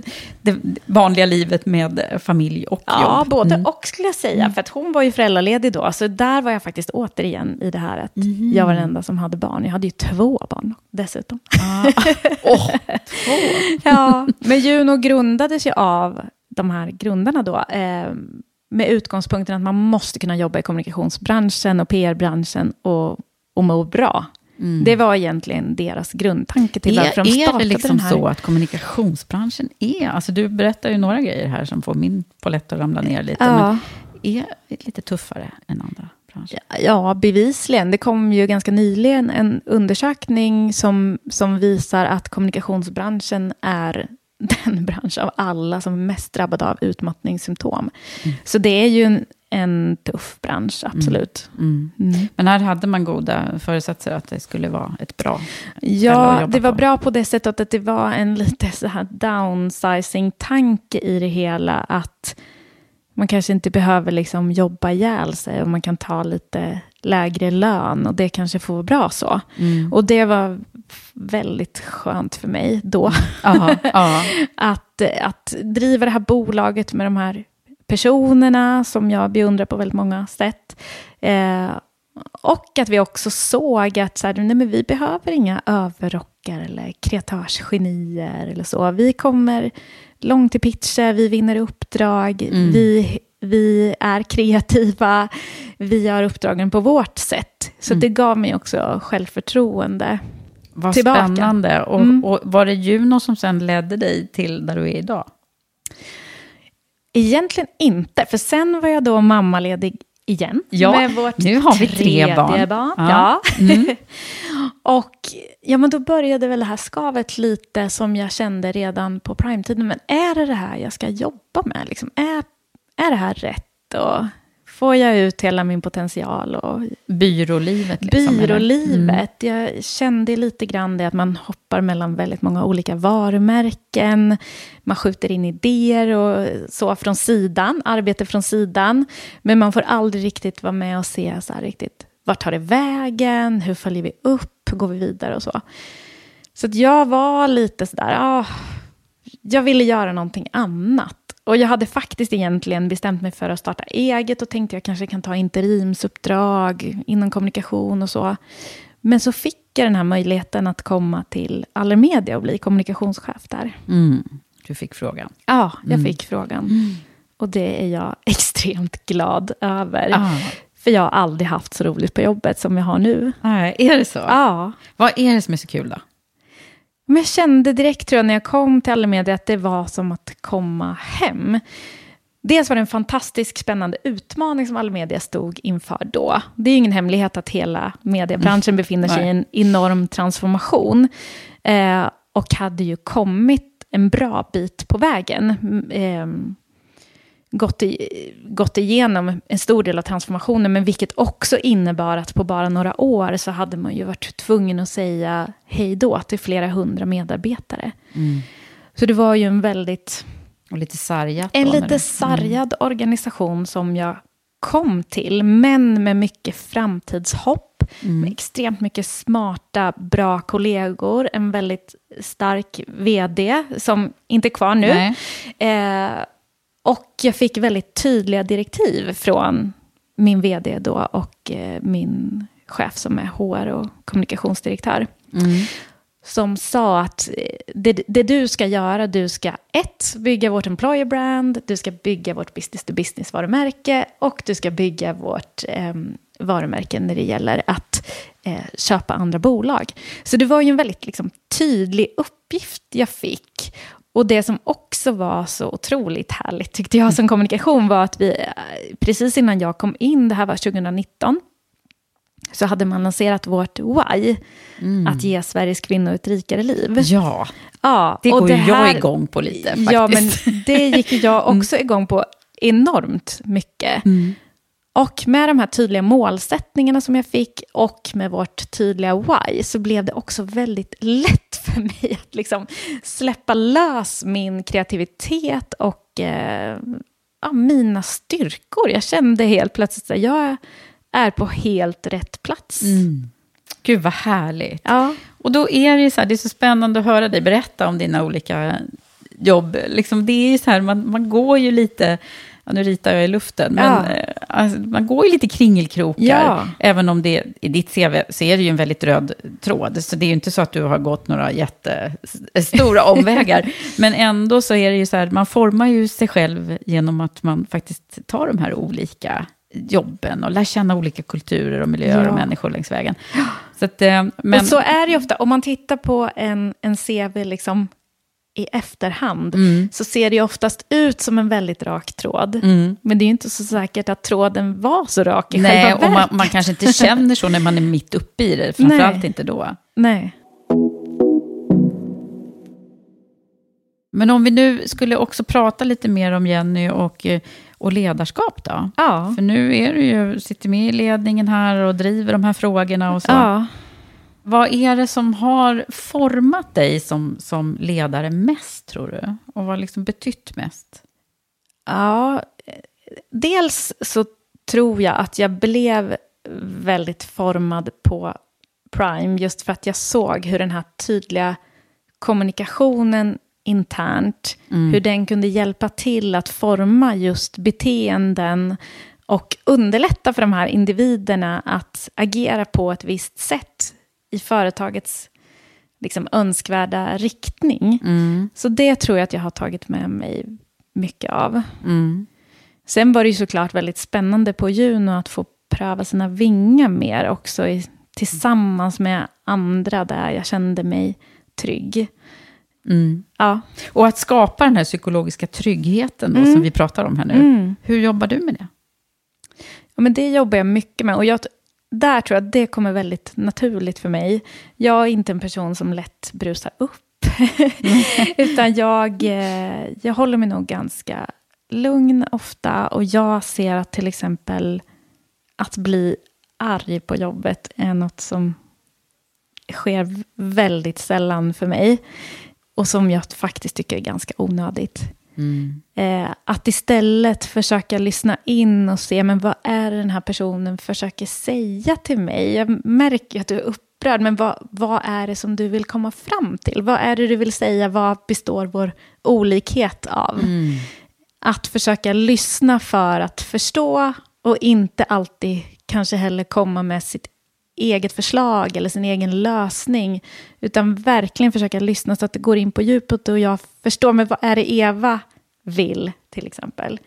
det vanliga livet med familj och Ja, jobb. både Mm. och skulle jag säga. För att hon var ju föräldraledig då. Så där var jag faktiskt återigen i det här att jag var den enda som hade barn. Jag hade ju två barn dessutom. Åh, ja, men Juno grundades ju av de här grundarna då. Eh, med utgångspunkten att man måste kunna jobba i kommunikationsbranschen och PR-branschen och, och må bra. Det var egentligen deras grundtanke till varför är, de är startade det liksom den här. så att kommunikationsbranschen är, alltså du berättar ju några grejer här som får min polett att ramla ner lite, Ja. men är lite tuffare än andra branscher? Ja, bevisligen. Det kom ju ganska nyligen en undersökning som, som visar att kommunikationsbranschen är den bransch av alla som är mest drabbad av utmattningssymptom. Så det är ju en, en tuff bransch, absolut. Mm. Mm. Men här hade man goda föresatser att det skulle vara ett bra Ja, det var på. bra på det sättet att det var en lite så här downsizing-tanke i det hela. Att man kanske inte behöver liksom jobba ihjäl sig och man kan ta lite lägre lön och det kanske får vara bra så. Mm. Och det var väldigt skönt för mig då. Ja, ja. att, att driva det här bolaget med de här personerna som jag beundrar på väldigt många sätt. Eh, och att vi också såg att så här, nej, men vi behöver inga överrockar eller kreatörsgenier eller så. Vi kommer långt i pitcher, vi vinner uppdrag, Mm. vi, vi är kreativa, vi gör uppdragen på vårt sätt. Så Mm. det gav mig också självförtroende. Vad Tillbaka. spännande. Och, Mm. och var det Juno som sen ledde dig till där du är idag? Egentligen inte, för sen var jag då mammaledig igen. Ja, med vårt nu har vi tre barn. barn. Ja. Ja. och ja, men då började väl det här skavet lite som jag kände redan på primetiden. Men är det det här jag ska jobba med? Liksom, är, är det här rätt? Och får jag ut hela min potential? Och Byrålivet? Liksom, byrålivet. Jag kände lite grann det att man hoppar mellan väldigt många olika varumärken. Man skjuter in idéer och så från sidan, arbete från sidan. Men man får aldrig riktigt vara med och se så här riktigt, vart tar det vägen? Hur följer vi upp? Hur går vi vidare och så? Så jag var lite sådär, ah, jag ville göra någonting annat. Och jag hade faktiskt egentligen bestämt mig för att starta eget och tänkte jag kanske kan ta interimsuppdrag inom kommunikation och så. Men så fick jag den här möjligheten att komma till Allermedia och bli kommunikationschef där. Mm. Du fick frågan. Ja, jag fick frågan. Och det är jag extremt glad över. Ah. För jag har aldrig haft så roligt på jobbet som jag har nu. Nej, är det så? Ja. Vad är det som är så kul då? Men jag kände direkt tror jag när jag kom till Allermedia att det var som att komma hem. Dels var det en fantastisk spännande utmaning som Allermedia stod inför då. Det är ju ingen hemlighet att hela mediebranschen befinner sig i en enorm transformation. Eh, och hade ju kommit en bra bit på vägen. Mm, Eh, gått, i, gått igenom en stor del av transformationen, men vilket också innebar att på bara några år så hade man ju varit tvungen att säga hej då till flera hundra medarbetare. Så det var ju en väldigt... Och lite sargat. En lite du- sargad organisation som jag kom till, men med mycket framtidshopp, Mm. med extremt mycket smarta, bra kollegor, en väldigt stark vd som inte är kvar nu. Eh, och jag fick väldigt tydliga direktiv från min vd då och eh, min chef som är HR och kommunikationsdirektör. Mm. Som sa att eh, det, det du ska göra, du ska ett, bygga vårt employer brand, du ska bygga vårt business to business varumärke och du ska bygga vårt eh, varumärke när det gäller att eh, köpa andra bolag. Så det var ju en väldigt liksom, tydlig uppgift jag fick. Och det som också var så otroligt härligt tyckte jag som kommunikation var att vi, eh, precis innan jag kom in, det här var 2019, så hade man lanserat vårt why, att ge Sveriges kvinnor ett rikare liv. Ja, Ja, det går ju här- jag igång på lite faktiskt. Ja, men det gick jag också igång på enormt mycket. Och med de här tydliga målsättningarna som jag fick och med vårt tydliga why så blev det också väldigt lätt för mig att liksom släppa lös min kreativitet och eh, ja, mina styrkor. Jag kände helt plötsligt att jag är på helt rätt plats. Gud vad härligt. Ja. Och då är det så här, det är så spännande att höra dig berätta om dina olika jobb. Liksom, det är ju så här, man, man går ju lite, ja, nu ritar jag i luften, men Ja. eh, alltså, man går ju lite kringelkrokar. Ja. Även om det, i ditt CV så är det ju en väldigt röd tråd. Så det är ju inte så att du har gått några jättestora omvägar. men ändå så är det ju så här, man formar ju sig själv genom att man faktiskt tar de här olika jobben och lär känna olika kulturer och miljöer Ja. och människor längs vägen. Så att, eh, men, Och så är det ju ofta, om man tittar på en, en CV liksom i efterhand, Mm. så ser det oftast ut som en väldigt rak tråd. Mm. Men det är ju inte så säkert att tråden var så rak i Nej, själva och man, man kanske inte känner så när man är mitt uppe i det, framförallt Nej. inte då. Nej. Men om vi nu skulle också prata lite mer om Jenny och, eh, och ledarskap då? Ja. För nu är du ju, sitter med i ledningen här och driver de här frågorna och så. ja. Vad är det som har format dig som, som ledare mest, tror du? Och vad har liksom betytt mest? Ja, dels så tror jag att jag blev väldigt formad på Prime just för att jag såg hur den här tydliga kommunikationen internt, hur den kunde hjälpa till att forma just beteenden och underlätta för de här individerna att agera på ett visst sätt i företagets liksom, önskvärda riktning. Så det tror jag att jag har tagit med mig mycket av. Sen var det ju såklart väldigt spännande på Juno att få pröva sina vingar mer också i, tillsammans med andra där jag kände mig trygg. Ja. Och att skapa den här psykologiska tryggheten då, som vi pratar om här nu. Mm. Hur jobbar du med det? ja, men det jobbar jag mycket med och jag, där tror jag att det kommer väldigt naturligt för mig. Jag är inte en person som lätt brusar upp, utan jag, eh, jag håller mig nog ganska lugn ofta och jag ser att till exempel att bli arg på jobbet är något som sker väldigt sällan för mig och som jag faktiskt tycker är ganska onödigt. Eh, att istället försöka lyssna in och se, men vad är det den här personen försöker säga till mig? Jag märker att du är upprörd, men vad, vad är det som du vill komma fram till? Vad är det du vill säga? Vad består vår olikhet av? Att försöka lyssna för att förstå och inte alltid kanske heller komma med sitt eget förslag eller sin egen lösning, utan verkligen försöka lyssna så att det går in på djupet och jag förstår, men vad är det Eva vill, till exempel.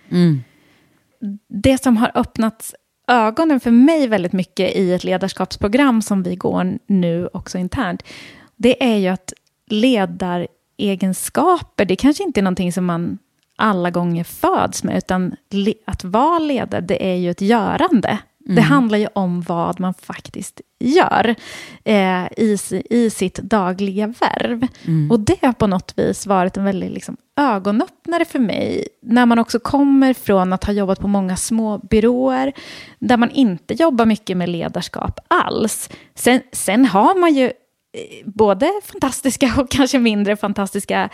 Det som har öppnat ögonen för mig väldigt mycket i ett ledarskapsprogram som vi går nu också internt, det är ju att ledaregenskaper, det kanske inte är någonting som man alla gånger föds med, utan att vara ledare, det är ju ett görande. Det handlar ju om vad man faktiskt gör eh, i, i sitt dagliga värv. Och det har på något vis varit en väldigt liksom, ögonöppnare för mig, när man också kommer från att ha jobbat på många små byråer, där man inte jobbar mycket med ledarskap alls. Sen, sen har man ju eh, både fantastiska och kanske mindre fantastiska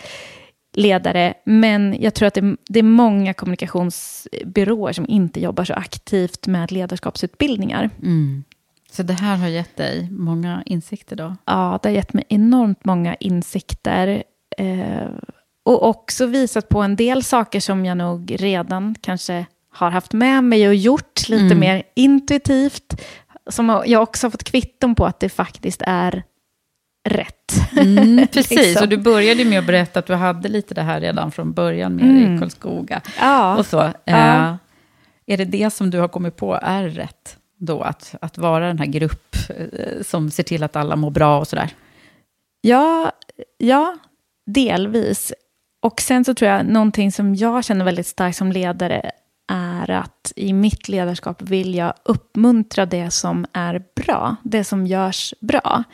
ledare, men jag tror att det, det, är många kommunikationsbyråer som inte jobbar så aktivt med ledarskapsutbildningar. Mm. Så det här har gett dig många insikter då? Ja, det har gett mig enormt många insikter. Eh, och också visat på en del saker som jag nog redan kanske har haft med mig och gjort lite mm. mer intuitivt. Som jag också har fått kvitton på att det faktiskt är rätt. Mm, precis, liksom. och du började med att berätta att du hade lite det här redan från början med mm. i Karlskoga. Ja. Och så. Ja. Eh, är det det som du har kommit på är rätt? Då, att, att vara den här grupp eh, som ser till att alla mår bra och sådär? Ja, ja, delvis. Och sen så tror jag någonting som jag känner väldigt starkt som ledare är att i mitt ledarskap vill jag uppmuntra det som är bra, det som görs bra.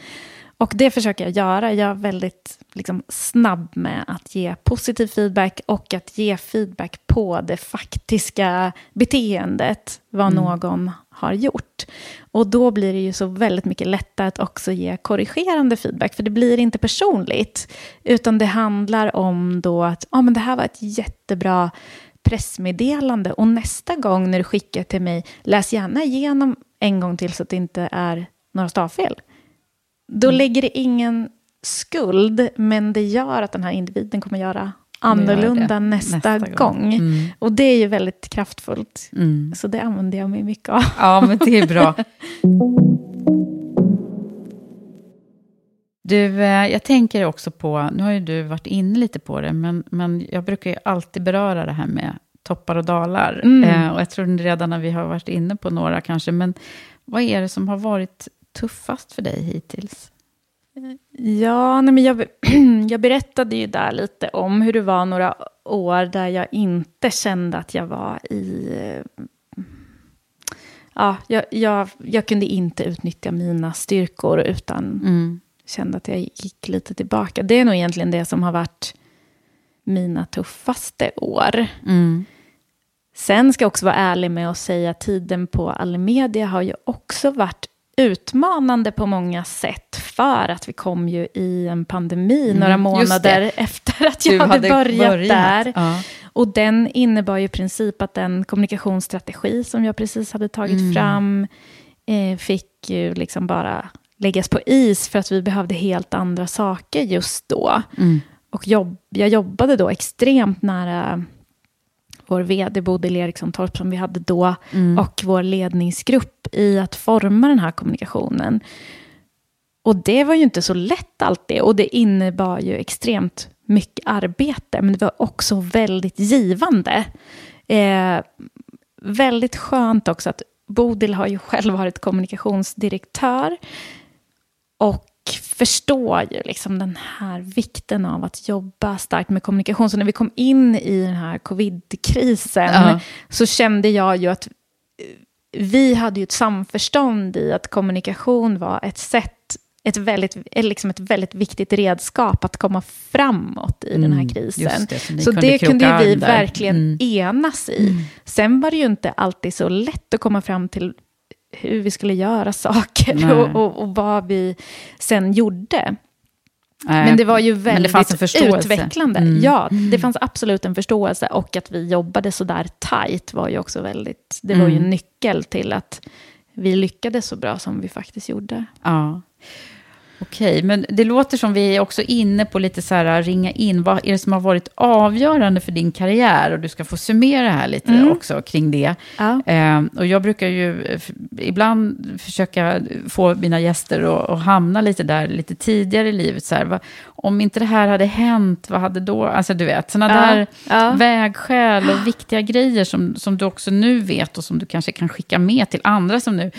Och det försöker jag göra. Jag är väldigt liksom, snabb med att ge positiv feedback och att ge feedback på det faktiska beteendet, vad mm. någon har gjort. Och då blir det ju så väldigt mycket lättare att också ge korrigerande feedback, för det blir inte personligt, utan det handlar om då att ah, men det här var ett jättebra pressmeddelande och nästa gång när du skickar till mig, läs gärna igenom en gång till så att det inte är några stavfel. Då lägger det ingen skuld, men det gör att den här individen kommer göra annorlunda nästa, nästa, gång. gång. Mm. Och det är ju väldigt kraftfullt. Mm. Så det använder jag mig mycket av. Ja, men det är bra. Du, eh, jag tänker också på, nu har ju du varit inne lite på det, men, men jag brukar ju alltid beröra det här med toppar och dalar. Mm. Eh, och jag tror redan när vi har varit inne på några kanske, men vad är det som har varit tuffast för dig hittills? Ja, nej men jag, jag berättade ju där lite om hur det var några år där jag inte kände att jag var i... Ja, jag, jag, jag kunde inte utnyttja mina styrkor utan mm. kände att jag gick lite tillbaka. Det är nog egentligen det som har varit mina tuffaste år. Mm. Sen ska jag också vara ärlig med att säga att tiden på Almedia har ju också varit utmanande på många sätt för att vi kom ju i en pandemi mm, några månader efter att jag hade, hade, börjat, börjat. där. Ja. Och den innebar ju i princip att den kommunikationsstrategi som jag precis hade tagit mm. fram eh, fick ju liksom bara läggas på is för att vi behövde helt andra saker just då. Mm. Och jobb, jag jobbade då extremt nära vår vd Bodil Eriksson Torp som vi hade då mm. och vår ledningsgrupp i att forma den här kommunikationen. Och det var ju inte så lätt alltid och det innebar ju extremt mycket arbete men det var också väldigt givande. Eh, väldigt skönt också att Bodil har ju själv varit kommunikationsdirektör och förstår ju liksom den här vikten av att jobba starkt med kommunikation. Så när vi kom in i den här covid-krisen ja. så kände jag ju att vi hade ju ett samförstånd i att kommunikation var ett sätt ett väldigt, liksom ett väldigt viktigt redskap att komma framåt i mm, den här mm, krisen. Det, så, så det kunde ju vi verkligen mm. enas i. Mm. Sen var det ju inte alltid så lätt att komma fram till hur vi skulle göra saker och, och, och, vad vi sen gjorde. Nej, men det var ju väldigt utvecklande. Mm. Ja, det mm. fanns absolut en förståelse och att vi jobbade så där tajt var ju också väldigt, det var ju en mm. nyckel till att vi lyckades så bra som vi faktiskt gjorde. Ja. Okej, men det låter som vi är också inne på lite så här, ringa in, vad är det som har varit avgörande för din karriär? Och du ska få summera här lite mm. också kring det. Ja. Eh, och jag brukar ju ibland försöka få mina gäster att, hamna lite där, lite tidigare i livet. Så här, vad, om inte det här hade hänt, vad hade då... Alltså du vet, sådana ja. där ja. vägskäl och viktiga grejer som, som du också nu vet och som du kanske kan skicka med till andra som nu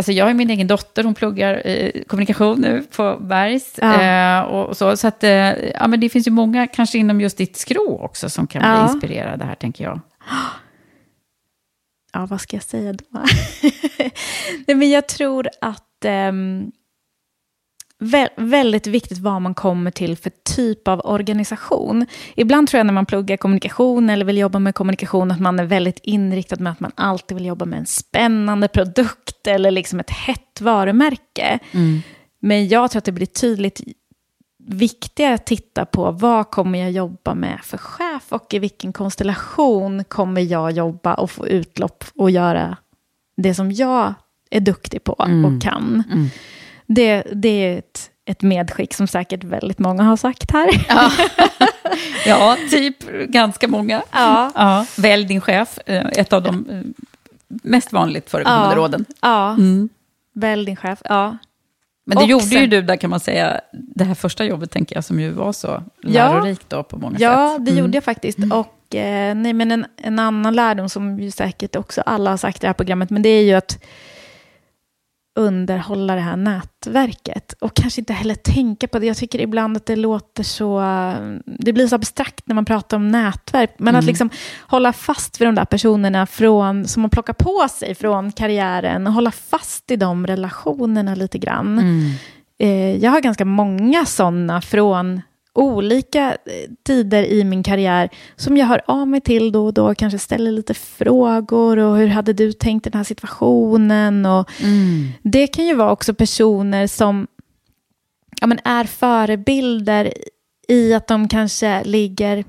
Alltså jag har min egen dotter, hon pluggar eh, kommunikation nu på Bergs. Ja. Eh, och så så att, eh, ja, men det finns ju många, kanske inom just ditt skrå också, som kan ja. bli inspirerade här, tänker jag. Ja, vad ska jag säga då? Nej, men jag tror att um, väldigt viktigt vad man kommer till för typ av organisation. Ibland tror jag när man pluggar kommunikation eller vill jobba med kommunikation att man är väldigt inriktad med att man alltid vill jobba med en spännande produkt eller liksom ett hett varumärke. Mm. Men jag tror att det blir tydligt viktigare att titta på vad kommer jag jobba med för chef och i vilken konstellation kommer jag jobba och få utlopp och göra det som jag är duktig på Mm. och kan. Det, det är ett, ett medskick som säkert väldigt många har sagt här. Ja, ja typ ganska många. Ja. Ja, välj din chef, eh, ett av de eh, mest vanligt förekommande Ja. råden. Ja, Mm. välj din chef. Ja. Men det Och gjorde sen- ju du där kan man säga, det här första jobbet tänker jag, som ju var så Ja. lärorikt då på många Ja, sätt. det gjorde jag faktiskt. Och eh, nej, men en, en annan lärdom som ju säkert också alla har sagt i det här programmet, men det är ju att underhålla det här nätverket. Och kanske inte heller tänka på det. Jag tycker ibland att det låter så... Det blir så abstrakt när man pratar om nätverk. Men att liksom hålla fast vid de där personerna från, som man plockar på sig från karriären. Och hålla fast i de relationerna lite grann. Mm. Eh, jag har ganska många sådana från olika eh, tider i min karriär som jag hör av mig till då och då, kanske ställer lite frågor och hur hade du tänkt den här situationen? Och Mm. det kan ju vara också personer som ja, men är förebilder i att de kanske ligger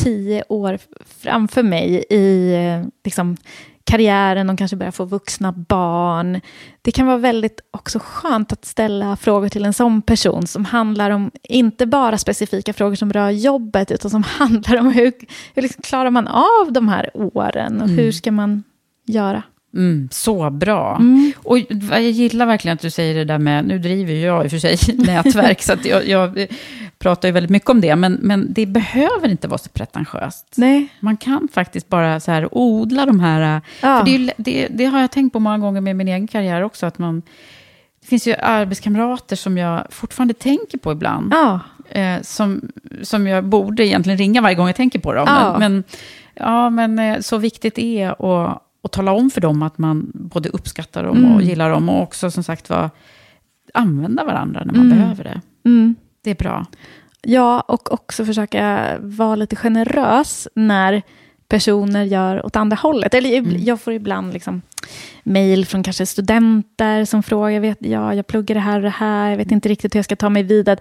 tio år framför mig i eh, liksom, karriären, de kanske börjar få vuxna barn. Det kan vara väldigt också skönt att ställa frågor till en sån person som handlar om inte bara specifika frågor som rör jobbet, utan som handlar om hur, hur liksom klarar man av de här åren och hur ska man göra? Mm, så bra. Mm. Och jag gillar verkligen att du säger det där med, nu driver ju jag i och för sig nätverk, så att jag, jag pratar ju väldigt mycket om det, men, men det behöver inte vara så pretentiöst. Nej. Man kan faktiskt bara så här odla de här... Ja. För det, ju- det, det har jag tänkt på många gånger med min egen karriär också, att man... Det finns ju arbetskamrater som jag fortfarande tänker på ibland. Ja. Eh, som, som jag borde egentligen ringa varje gång jag tänker på dem. Ja. Men, men, ja, men eh, så viktigt är att, att tala om för dem att man både uppskattar dem Mm. och gillar dem. Och också som sagt var, använda varandra när man Mm. behöver det. Mm. Det är bra. Ja, och också försöka vara lite generös när personer gör åt andra hållet. Eller ib- jag får ibland liksom mejl från kanske studenter som frågar, jag vet, ja, jag pluggar det här och det här, jag vet inte riktigt hur jag ska ta mig vidare.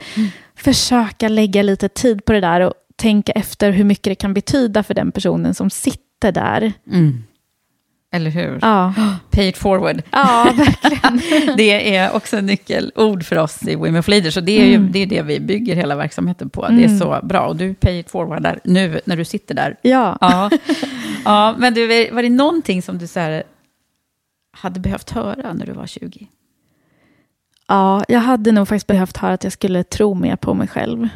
Försöka lägga lite tid på det där och tänka efter hur mycket det kan betyda för den personen som sitter där. Mm. Eller hur? Ja, Pay it forward. ja verkligen. Det är också en nyckelord för oss i Women of Leaders. Och det är ju Mm. det, är det vi bygger hela verksamheten på. Det är Mm. så bra. Och du pay it forward där nu när du sitter där. Ja. Ja, ja men du, var det någonting som du så här, hade behövt höra när du var 20? Ja, jag hade nog faktiskt behövt höra att jag skulle tro mer på mig själv.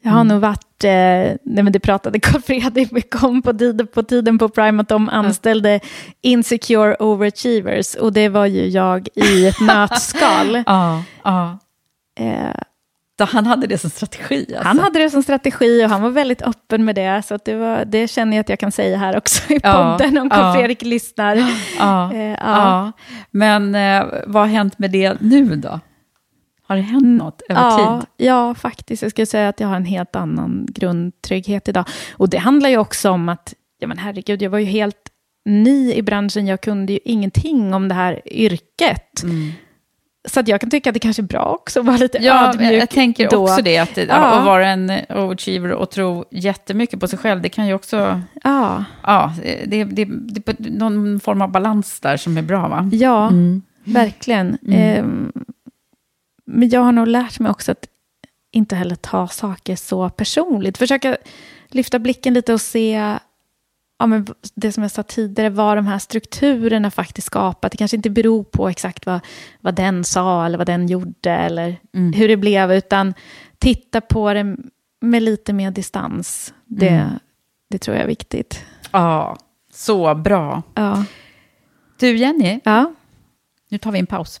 Jag har nog varit, eh, nej men det pratade Carl Fredrik mycket om på tiden, på tiden på Prime, att de anställde insecure overachievers. Och det var ju jag i ett nötskal. Ja, ja. Eh, han hade det som strategi? Alltså. han hade det som strategi och han var väldigt öppen med det. Så det, var, det känner jag att jag kan säga här också i Ja, podden om Carl ja. Fredrik lyssnar. Ja, Eh, ja. Men eh, vad har hänt med det nu då? Har det hänt något över ja, tid? Ja, faktiskt. Jag skulle säga att jag har en helt annan grundtrygghet idag. Och det handlar ju också om att, ja men herregud, jag var ju helt ny i branschen. Jag kunde ju ingenting om det här yrket. Så att jag kan tycka att det kanske är bra också att vara lite Ja, ödmjuk jag tänker då. också det. Att, det- Ja. att vara en overachiever och tro jättemycket på sig själv, det kan ju också... Ja, Ja, det, det, det är någon form av balans där som är bra, va? ja Mm. verkligen. Ehm, men jag har nog lärt mig också att inte heller ta saker så personligt. Försöka lyfta blicken lite och se ja, men det som jag sa tidigare, vad de här strukturerna faktiskt skapat. Det kanske inte beror på exakt vad, vad den sa eller vad den gjorde eller Mm. hur det blev, utan titta på det med lite mer distans. Det, Mm. det tror jag är viktigt. Ja, så bra. Ja. Du, Jenny, ja. nu tar vi en paus.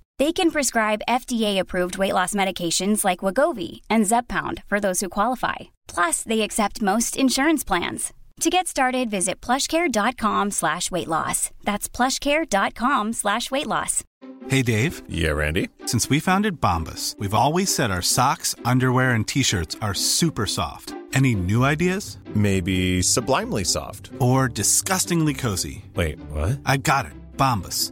They can prescribe FDA-approved weight loss medications like Wagovi and Zepbound for those who qualify. Plus, they accept most insurance plans. To get started, visit plushcare.com slash weight loss. That's plushcare.com slash weight loss. Hey Dave, Yeah, Randy. since we founded Bombus, we've always said our socks, underwear, and t-shirts are super soft. Any new ideas? Maybe sublimely soft. Or disgustingly cozy? Wait, what? I got it. Bombus.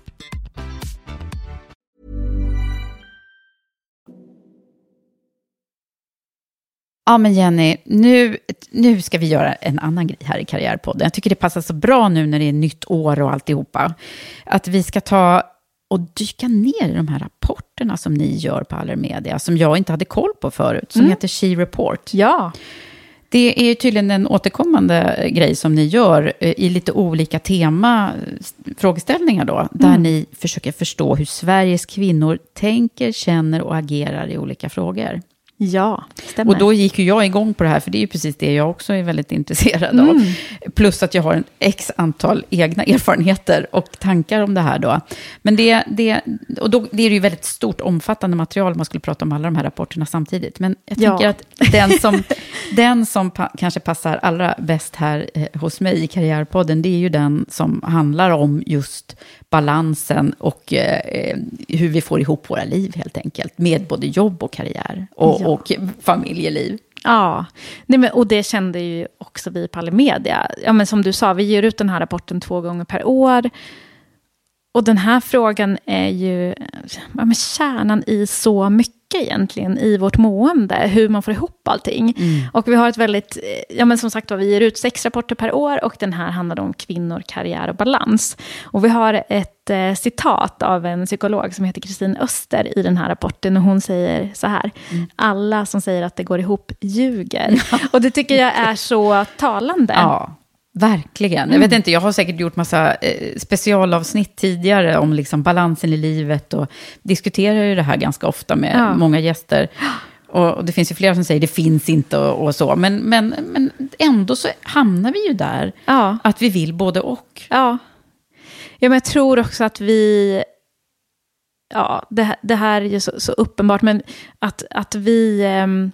Ja, men Jenny, nu, nu ska vi göra en annan grej här i Karriärpodden. Jag tycker det passar så bra nu när det är nytt år och alltihopa. Att vi ska ta och dyka ner i de här rapporterna som ni gör på Allermedia, som jag inte hade koll på förut, som heter She Report. Ja, Det är tydligen en återkommande grej som ni gör eh, i lite olika tema, eh, frågeställningar då, där ni försöker förstå hur Sveriges kvinnor tänker, känner och agerar i olika frågor. Ja, stämmer. Och då gick ju jag igång på det här, för det är ju precis det jag också är väldigt intresserad av. Mm. Plus att jag har en x antal egna erfarenheter och tankar om det här då. Men det, det, och då, det är ju väldigt stort, omfattande material om man skulle prata om alla de här rapporterna samtidigt. Men jag Ja. tänker att den som, den som pa, kanske passar allra bäst här eh, hos mig i Karriärpodden, det är ju den som handlar om just balansen och eh, hur vi får ihop våra liv helt enkelt. Med både jobb och karriär och, Ja. och familjeliv. Ja, Nej, men, och det kände ju också vi på Allemedia. Ja, men som du sa, vi ger ut den här rapporten två gånger per år. Och den här frågan är ju ja, men kärnan i så mycket egentligen i vårt mående, hur man får ihop allting. Och vi har ett väldigt, eh, ja men som sagt var, vi ger ut sex rapporter per år och den här handlar om kvinnor, karriär och balans. Och vi har ett eh, citat av en psykolog som heter Kristin Öster i den här rapporten och hon säger så här, alla som säger att det går ihop ljuger. Och det tycker jag är så talande. Ja, verkligen. Jag vet inte, jag har säkert gjort massa eh, specialavsnitt tidigare om liksom balansen i livet och diskuterar ju det här ganska ofta med Ja. många gäster. Och, och det finns ju flera som säger det finns inte och, och så, men, men, men ändå så hamnar vi ju där, Ja. att vi vill både och. Ja. ja, men jag tror också att vi... Ja, det, här- det här är ju så, så uppenbart, men att, att vi ehm,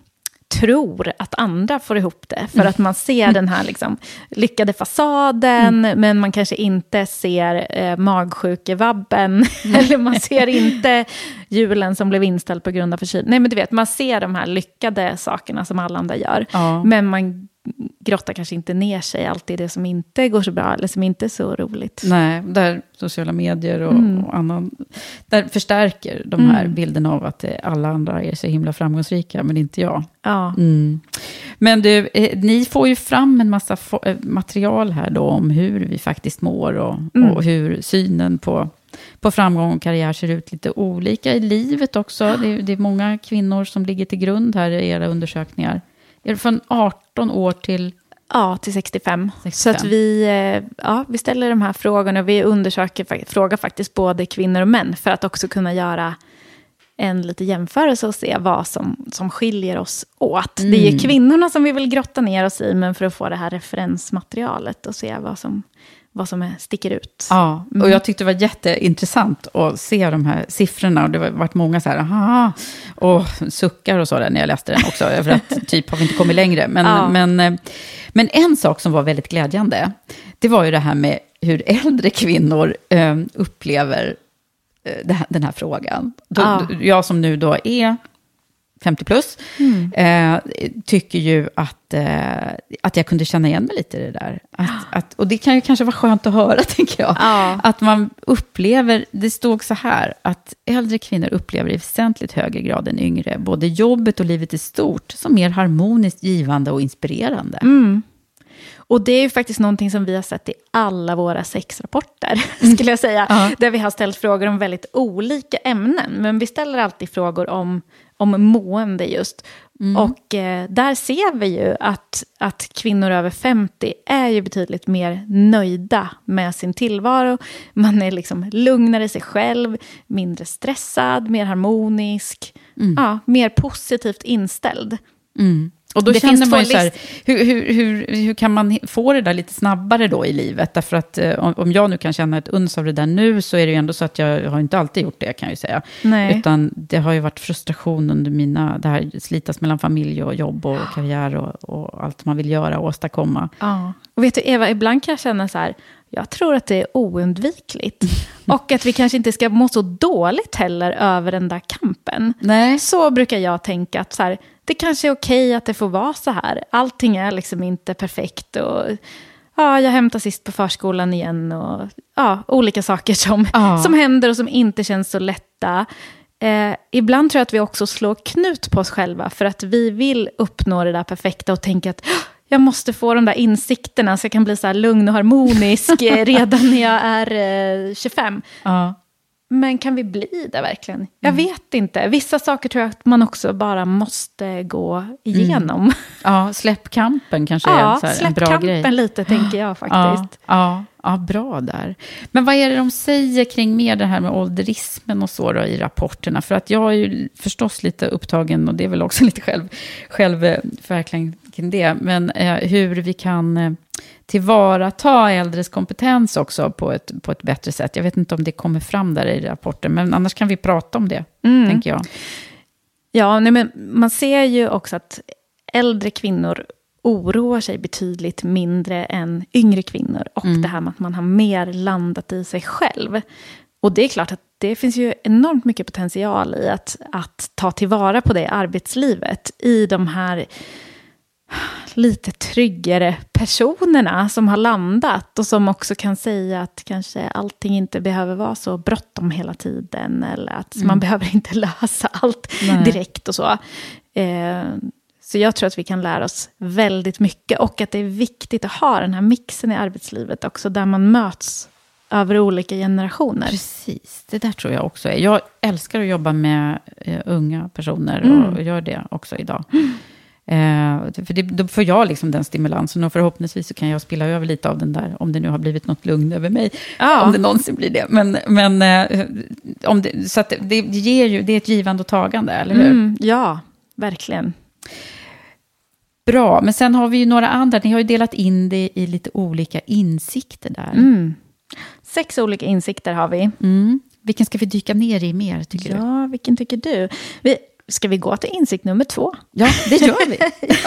tror att andra får ihop det. För att man ser den här liksom, lyckade fasaden, men man kanske inte ser eh, magsjukevabben. eller man ser inte julen som blev inställd på grund av förkylning. Nej, men du vet, man ser de här lyckade sakerna som alla andra gör. Ja. Men man grottar kanske inte ner sig alltid i det som inte går så bra, eller som inte är så roligt. Nej, där sociala medier och, Mm. och annan, där förstärker de här bilderna av att eh, alla andra är så himla framgångsrika, men inte jag. Ja. Mm. Men du, eh, ni får ju fram en massa eh, material här då om hur vi faktiskt mår och, Mm. och hur synen på, på framgång och karriär ser ut lite olika i livet också. Det är, det är många kvinnor som ligger till grund här i era undersökningar. Är det från 18 år till... Ja, till 65. 65. Så att vi, eh, ja, vi ställer de här frågorna och vi undersöker, frågar faktiskt både kvinnor och män för att också kunna göra en lite jämförelse och se vad som, som skiljer oss åt. Det är ju kvinnorna som vi vill grotta ner oss i, men för att få det här referensmaterialet och se vad som, vad som är, sticker ut. Ja, och jag tyckte det var jätteintressant att se de här siffrorna. Och det har varit många så här, aha, och suckar och så där när jag läste den också. För att typ har vi inte kommit längre. Men, Ja. men, eh, men en sak som var väldigt glädjande, det var ju det här med hur äldre kvinnor eh, upplever eh, det här, den här frågan. Då, Ja. Jag som nu då är 50 plus, eh, tycker ju att, eh, att jag kunde känna igen mig lite i det där. Att, att, och det kan ju kanske vara skönt att höra, tänker jag. Ja. Att man upplever, det stod så här, att äldre kvinnor upplever i väsentligt högre grad än yngre, både jobbet och livet i stort, som mer harmoniskt, givande och inspirerande. Och det är ju faktiskt någonting som vi har sett i alla våra sexrapporter, skulle jag säga. Ja. Där vi har ställt frågor om väldigt olika ämnen. Men vi ställer alltid frågor om, om mående just. Och eh, där ser vi ju att, att kvinnor över 50 är ju betydligt mer nöjda med sin tillvaro. Man är liksom lugnare i sig själv, mindre stressad, mer harmonisk, ja, mer positivt inställd. Och då Det känner man ju så här, hur, hur, hur, hur kan man få det där lite snabbare då i livet? Därför att eh, om, om jag nu kan känna ett uns av det där nu, så är det ju ändå så att jag har inte alltid gjort det, kan jag ju säga. Nej. Utan det har ju varit frustration under mina, det här slitas mellan familj och jobb och karriär och, och allt man vill göra och åstadkomma. Ja. Och vet du, Eva, ibland kan jag känna så här, jag tror att det är oundvikligt. Och att vi kanske inte ska må så dåligt heller över den där kampen. Nej. Så brukar jag tänka att så här, det kanske är okej att det får vara så här. Allting är liksom inte perfekt. Och, ja, jag hämtar sist på förskolan igen. Och ja, olika saker som, Ja. som händer och som inte känns så lätta. Eh, ibland tror jag att vi också slår knut på oss själva för att vi vill uppnå det där perfekta och tänka att "Åh, jag måste få de där insikterna så jag kan bli så här lugn och harmonisk eh, redan när jag är eh, 25. Ja. Men kan vi bli det verkligen? Jag vet inte. Vissa saker tror jag att man också bara måste gå igenom. ja, släpp kampen kanske Ja, är en bra kampen grej. lite tänker jag faktiskt. Ja, ja, ja, bra där. Men vad är det de säger kring mer det här med ålderismen och så då i rapporterna? För att jag är ju förstås lite upptagen, och det är väl också lite själv, självförverkligande kring det, men eh, hur vi kan eh, tillvarata äldres kompetens också på ett, på ett bättre sätt. Jag vet inte om det kommer fram där i rapporten, men annars kan vi prata om det, Mm. tänker jag. Ja, nej, men man ser ju också att äldre kvinnor oroar sig betydligt mindre än yngre kvinnor. Och det här med att man har mer landat i sig själv. Och det är klart att det finns ju enormt mycket potential i att, att ta tillvara på det i arbetslivet. I de här lite tryggare personerna som har landat och som också kan säga att kanske allting inte behöver vara så bråttom hela tiden eller att man behöver inte lösa allt Nej. direkt och så. Eh, så jag tror att vi kan lära oss väldigt mycket och att det är viktigt att ha den här mixen i arbetslivet också där man möts över olika generationer. Precis, det där tror jag också är. Jag älskar att jobba med eh, unga personer Mm. och gör det också idag. Eh, för det, då får jag liksom den stimulansen och förhoppningsvis så kan jag spilla över lite av den där, om det nu har blivit något lugn över mig. Ja. Om det någonsin blir det. Men, men eh, om det, så det, det, ger ju, det är ett givande och tagande, eller hur? Mm, ja, verkligen. Bra, men sen har vi ju några andra. Ni har ju delat in det i lite olika insikter där. Mm. Sex olika insikter har vi. Mm. Vilken ska vi dyka ner i mer, tycker du? Ja, vilken tycker du? Vi, ska vi gå till insikt nummer två? Ja, det gör vi.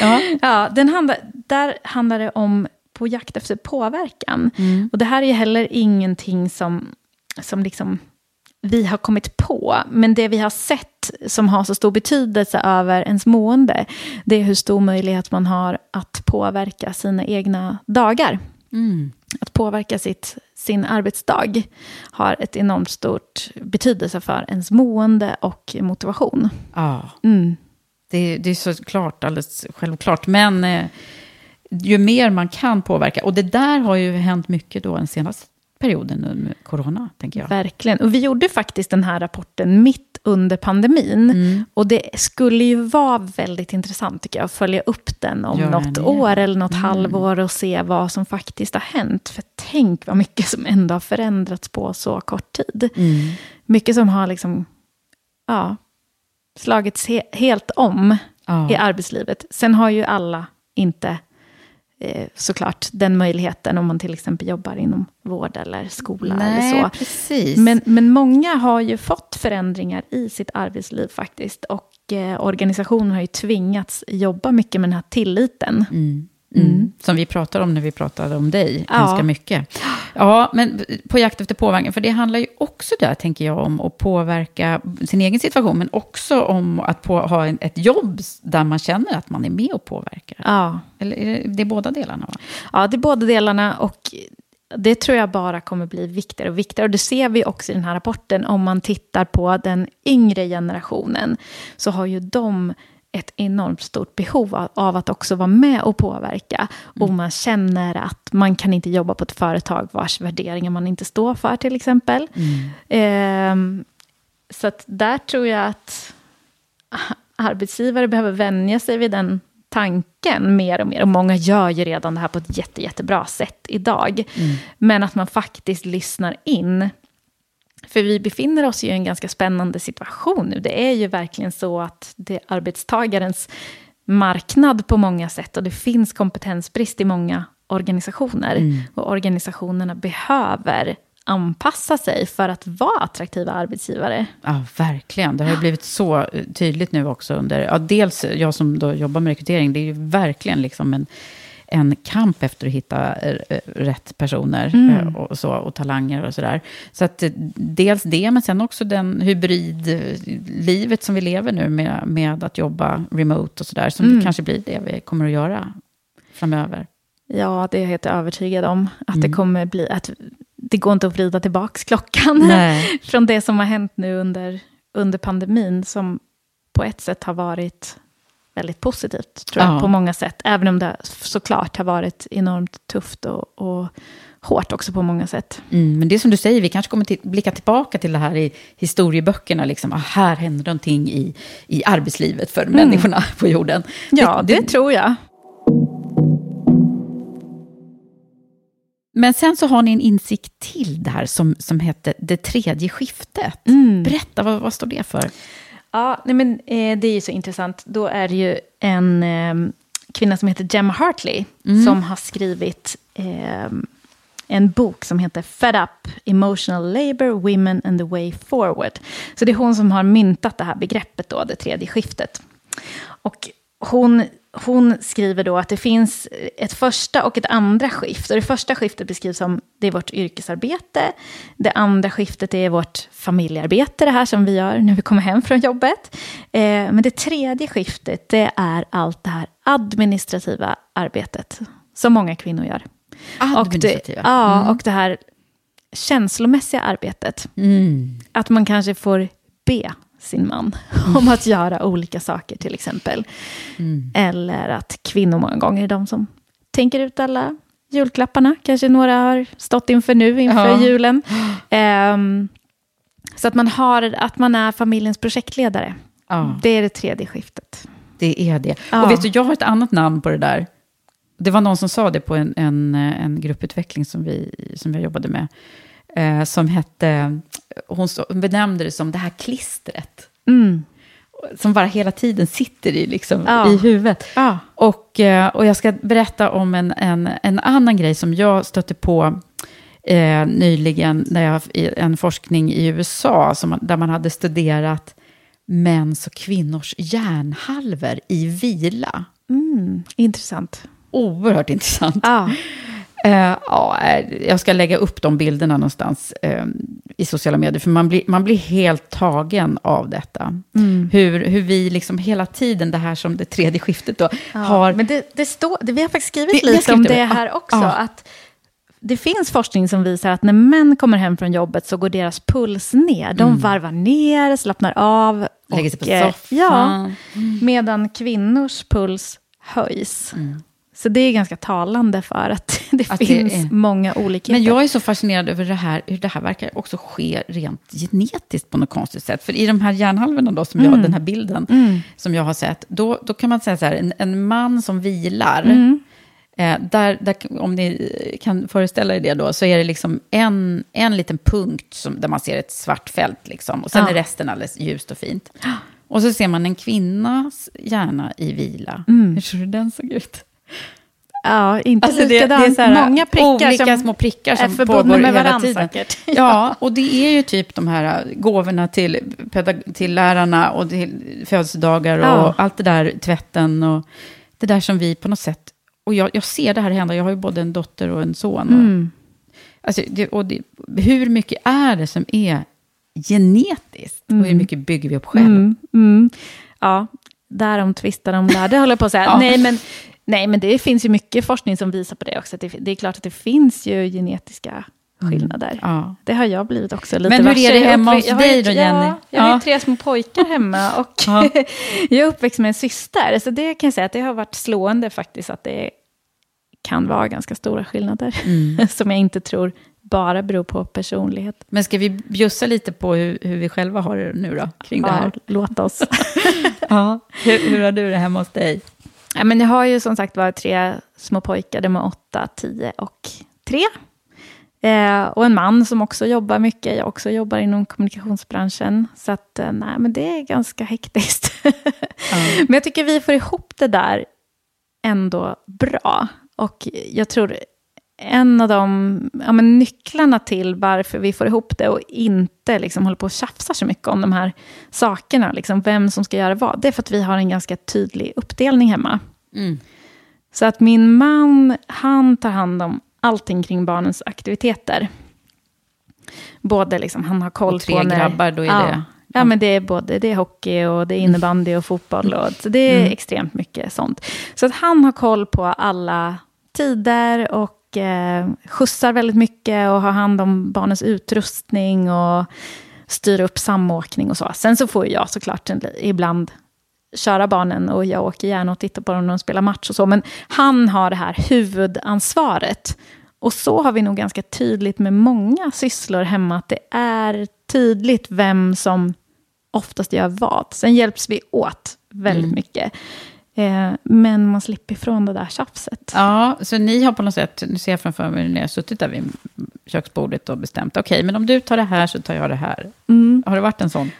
ja. Ja, den handlar, där handlar det om på jakt efter påverkan. Och det här är heller ingenting som, som liksom vi har kommit på. Men det vi har sett som har så stor betydelse över ens mående, det är hur stor möjlighet man har att påverka sina egna dagar. Att påverka sitt, sin arbetsdag har ett enormt stort betydelse för ens mående och motivation. ja. Mm. Det, det är såklart alldeles självklart. Men eh, ju mer man kan påverka, och det där har ju hänt mycket då den senaste perioden med corona, tänker jag. Verkligen. Och vi gjorde faktiskt den här rapporten mitt under pandemin. Mm. Och det skulle ju vara väldigt intressant, tycker jag, att följa upp den om Gör något år eller något Mm. halvår och se vad som faktiskt har hänt. För tänk vad mycket som ändå har förändrats på så kort tid. Mm. Mycket som har liksom, ja, slagits he helt om Ja. i arbetslivet. Sen har ju alla inte såklart den möjligheten om man till exempel jobbar inom vård eller skola Nej, eller så. precis. Men, men många har ju fått förändringar i sitt arbetsliv faktiskt. Och eh, organisationen har ju tvingats jobba mycket med den här tilliten. Mm. Mm. Mm. Som vi pratade om när vi pratade om dig Ja. ganska mycket. Ja, men på jakt efter påverkan, för det handlar ju också där, tänker jag, om att påverka sin egen situation, men också om att på, ha en, ett jobb där man känner att man är med och påverkar. Ja. Eller är det, det är båda delarna, va? ja, det är båda delarna. Och det tror jag bara kommer bli viktigare och viktigare. Och det ser vi också i den här rapporten. Om man tittar på den yngre generationen så har ju de ett enormt stort behov av, av att också vara med och påverka. Och man känner att man kan inte jobba på ett företag vars värderingar man inte står för till exempel. Ehm, så att där tror jag att arbetsgivare behöver vänja sig vid den tanken mer och mer. Och många gör ju redan det här på ett jätte, jättebra sätt idag. Men att man faktiskt lyssnar in. För vi befinner oss ju i en ganska spännande situation nu. Det är ju verkligen så att det är arbetstagarens marknad på många sätt. Och det finns kompetensbrist i många organisationer. Och organisationerna behöver anpassa sig för att vara attraktiva arbetsgivare. Ja, verkligen. Det har ju blivit så eh, tydligt nu också under... Ja, dels jag som då jobbar med rekrytering, det är ju verkligen liksom en, en kamp efter att hitta eh, eh, rätt personer Mm. eh, och, så, och talanger och sådär. Så att dels det, men sen också den hybridlivet som vi lever nu med, med att jobba remote och sådär, som Mm. det kanske blir det vi kommer att göra framöver. Ja, det är jag helt övertygad om. Att det Mm. kommer bli... Att det går inte att vrida tillbaka klockan från det som har hänt nu under, under pandemin, som på ett sätt har varit väldigt positivt, tror jag, Ja. på många sätt. Även om det såklart har varit enormt tufft och, och hårt också på många sätt. Mm, men det är som du säger, vi kanske kommer till, blicka tillbaka till det här i historieböckerna. Liksom, ah, här händer någonting i, i arbetslivet för människorna på jorden. Ja, det, tror jag. Men sen så har ni en insikt till där som, som hette det tredje skiftet. Berätta, vad, vad står det för? Ja, nej men, eh, det är ju så intressant. Då är det ju en eh, kvinna som heter Gemma Hartley som har skrivit eh, en bok som heter Fed Up, Emotional Labour, Women and the Way Forward. Så det är hon som har myntat det här begreppet då, det tredje skiftet. Och hon, hon skriver då att det finns ett första och ett andra skift. Och det första skiftet beskrivs som det är vårt yrkesarbete. Det andra skiftet är vårt familjearbete, det här som vi gör när vi kommer hem från jobbet. Eh, men det tredje skiftet, det är allt det här administrativa arbetet som många kvinnor gör. Administrativa. Och det, ja, Mm. och det här känslomässiga arbetet. Mm. Att man kanske får be sin man om att göra olika saker till exempel. Mm. Eller att kvinnor många gånger är de som tänker ut alla julklapparna. Kanske några har stått inför nu, inför Ja. julen. Ehm, så att man, har, att man är familjens projektledare. Ja, Det är det tredje skiftet. det är det. Ja. Och vet du, jag har ett annat namn på det där. Det var någon som sa det på en, en, en grupputveckling som, vi, som jag jobbade med. Eh, som hette, hon benämnde det som det här klistret. Mm. Som bara hela tiden sitter i, liksom, Ja. i huvudet. Ja. Och, eh, och jag ska berätta om en, en, en annan grej som jag stötte på eh, nyligen, när jag, i en forskning i USA, som, där man hade studerat mäns och kvinnors hjärnhalvor i vila. Mm. Intressant. Oerhört intressant. Ja. Eh, ja, jag ska lägga upp de bilderna någonstans eh, i sociala medier, för man blir, man blir helt tagen av detta. Mm. Hur, hur vi liksom hela tiden, det här som det tredje skiftet då, Ja, har... Men det, det står, det, vi har faktiskt skrivit Det- lite skrivit om det. här Ja, också. ja. Att det finns forskning som visar att när män kommer hem från jobbet så går deras puls ner. De varvar ner, slappnar av. Mm. Lägger sig på eh, soffan. Ja, medan kvinnors puls höjs. Mm. Så det är ganska talande för att det Att det finns är- många olikheter. Men jag är så fascinerad över det här, hur det här verkar också ske rent genetiskt på något konstigt sätt. För i de här hjärnhalvorna då, som jag, den här bilden som jag har sett, då, då kan man säga så här, en, en man som vilar, eh, där, där, om ni kan föreställa er det då, så är det liksom en, en liten punkt som, där man ser ett svart fält, liksom, och sen Ja. är resten alldeles ljust och fint. Och så ser man en kvinnas hjärna i vila. Hur tror du den såg ut? Ja, inte Alltså det, det likadant. är så här, Många prickar olika som små prickar är som förbundna pågår med hela tiden. säkert. Ja, och det är ju typ de här gåvorna till, till lärarna och till födelsedagar och Ja. allt det där, tvätten och det där som vi på något sätt... Och jag, jag ser det här hända, jag har ju både en dotter och en son. Och, Mm. alltså, det, och det, hur mycket är det som är genetiskt och hur mycket bygger vi upp själv? Mm, mm. Ja, därom tvistar de lärde, håller jag på att säga. Ja. nej, men, nej, men det finns ju mycket forskning som visar på det också. Det, det är klart att det finns ju genetiska skillnader. Mm. Ja. Det har jag blivit också lite Men hur är det hemma hos dig då, Jenny? Ja, jag har Ja. ju tre små pojkar hemma och Ja. jag är uppväxt med en syster. Så det kan jag säga att det har varit slående faktiskt att det kan vara ganska stora skillnader. Mm. som jag inte tror bara beror på personlighet. Men ska vi bjussa lite på hur, hur vi själva har det nu då, kring det här? Låt oss. Ja. Hur, hur har du det hemma hos dig? Ja, men jag har ju som sagt var tre små pojkar, de är åtta, tio och tre. Eh, och en man som också jobbar mycket, jag också jobbar inom kommunikationsbranschen. Så att, eh, nej, men det är ganska hektiskt. Men jag tycker vi får ihop det där ändå bra. Och jag tror en av de ja, men nycklarna till varför vi får ihop det och inte liksom håller på och tjafsar så mycket om de här sakerna, liksom vem som ska göra vad, det är för att vi har en ganska tydlig uppdelning hemma. Mm. Så att min man, han tar hand om allting kring barnens aktiviteter. Både liksom, han har koll Och tre på när... grabbar, då är ja. det- Ja, men det är både det är hockey och det är innebandy och fotboll. Och, så det är Mm. extremt mycket sånt. Så att han har koll på alla tider och eh, skjutsar väldigt mycket och har hand om barnens utrustning och styr upp samåkning och så. Sen så får jag såklart ibland köra barnen och jag åker gärna och tittar på dem när de spelar match och så. Men han har det här huvudansvaret. Och så har vi nog ganska tydligt med många sysslor hemma, att det är tydligt vem som oftast gör vad. Sen hjälps vi åt väldigt Mm. mycket. Eh, men man slipper ifrån det där tjafset. Ja, så ni har på något sätt, nu ser jag framför mig när jag suttit där vid köksbordet och bestämt, okej, men om du tar det här så tar jag det här. Mm. Har det varit en sån?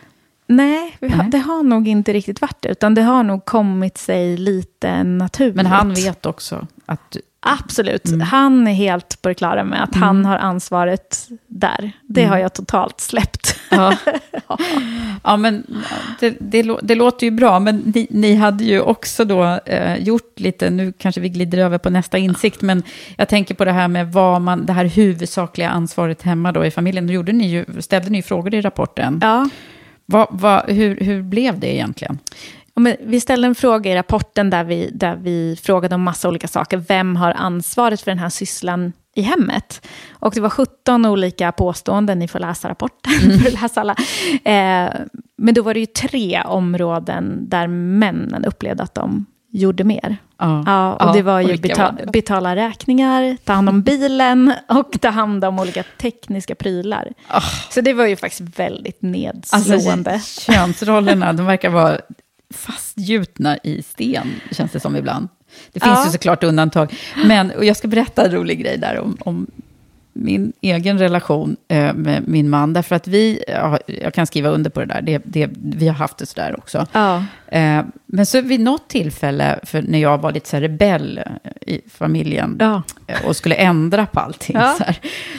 Nej, har, Nej. det har nog inte riktigt varit det, utan det har nog kommit sig lite naturligt. Men han vet också att Absolut. Mm. Han är helt på det klara med att han har ansvaret där. Det Mm. har jag totalt släppt. Ja, ja men det, det, det låter ju bra, men ni, ni hade ju också då eh, gjort lite, nu kanske vi glider över på nästa insikt, men jag tänker på det här med vad man, det här huvudsakliga ansvaret hemma då i familjen, då gjorde ni ju, ställde ni ju frågor i rapporten. Ja. Vad, vad, hur, hur blev det egentligen? Men vi ställde en fråga i rapporten där vi, där vi frågade om massa olika saker. Vem har ansvaret för den här sysslan i hemmet? Och det var 17 olika påståenden, ni får läsa rapporten för att läsa alla. Eh, men då var det ju tre områden där männen upplevde att de gjorde mer. Ja, Ja, och Ja, det var ju vilka beta- var det betala räkningar, ta hand om bilen och ta hand om olika tekniska prylar. Så det var ju faktiskt väldigt nedslående. Alltså, könsrollerna, de verkar vara fastgjutna i sten, känns det som ibland. Det finns Ja. ju såklart undantag. Men, och jag ska berätta en rolig grej där om, om min egen relation eh, med min man. Därför att vi, ja, jag kan skriva under på det där, det, det, vi har haft det sådär också. Ja. Eh, men så vid något tillfälle, för när jag var lite så rebell eh, i familjen Ja. eh, och skulle ändra på allting, här,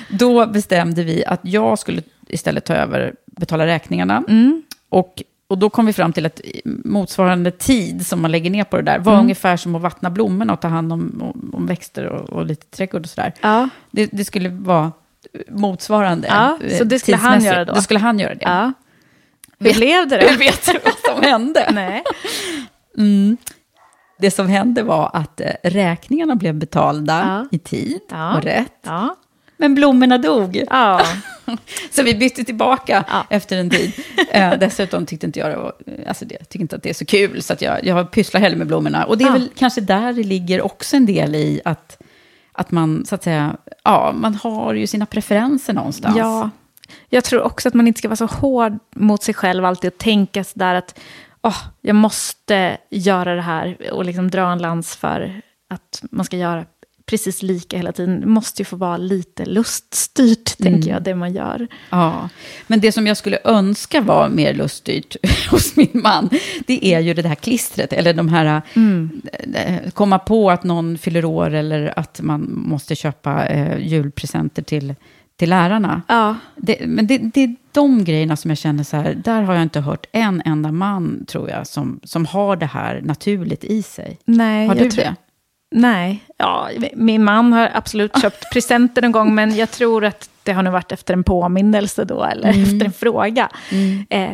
då bestämde vi att jag skulle istället ta över, betala räkningarna. Mm. Och, och då kom vi fram till att motsvarande tid som man lägger ner på det där var Mm. ungefär som att vattna blommorna och ta hand om, om, om växter och, och lite trädgård och sådär. Ja. Det, det skulle vara motsvarande. Ja, eh, så det skulle han göra då? Då skulle han göra det. Ja. Hur blev det då? Hur vet du vad som hände? Nej. Mm. Det som hände var att eh, räkningarna blev betalda Ja. i tid och rätt. Men blommorna dog. Ja. Så vi bytte tillbaka Ja. efter en tid. Eh, dessutom tyckte inte jag det var, alltså det, tyckte inte att det är så kul, så att jag, jag pysslar hellre med blommorna. Och det är Ja. väl kanske där det ligger också en del i att, att man, så att säga, ja, man har ju sina preferenser någonstans. Ja, jag tror också att man inte ska vara så hård mot sig själv alltid och tänka sådär att åh, jag måste göra det här och liksom dra en lans för att man ska göra precis lika hela tiden. Det måste ju få vara lite luststyrt, tänker jag, det man gör. Ja, men det som jag skulle önska var mer luststyrt hos min man, det är ju det här klistret, eller de här, eh, komma på att någon fyller år eller att man måste köpa eh, julpresenter till, till lärarna. Ja, Det, men det, det är de grejerna som jag känner så här, där har jag inte hört en enda man, tror jag, som, som har det här naturligt i sig. nej. Har jag du tror- det? Nej, ja, min man har absolut köpt presenter någon gång, men jag tror att det har nog varit efter en påminnelse då, eller efter en fråga. Eh,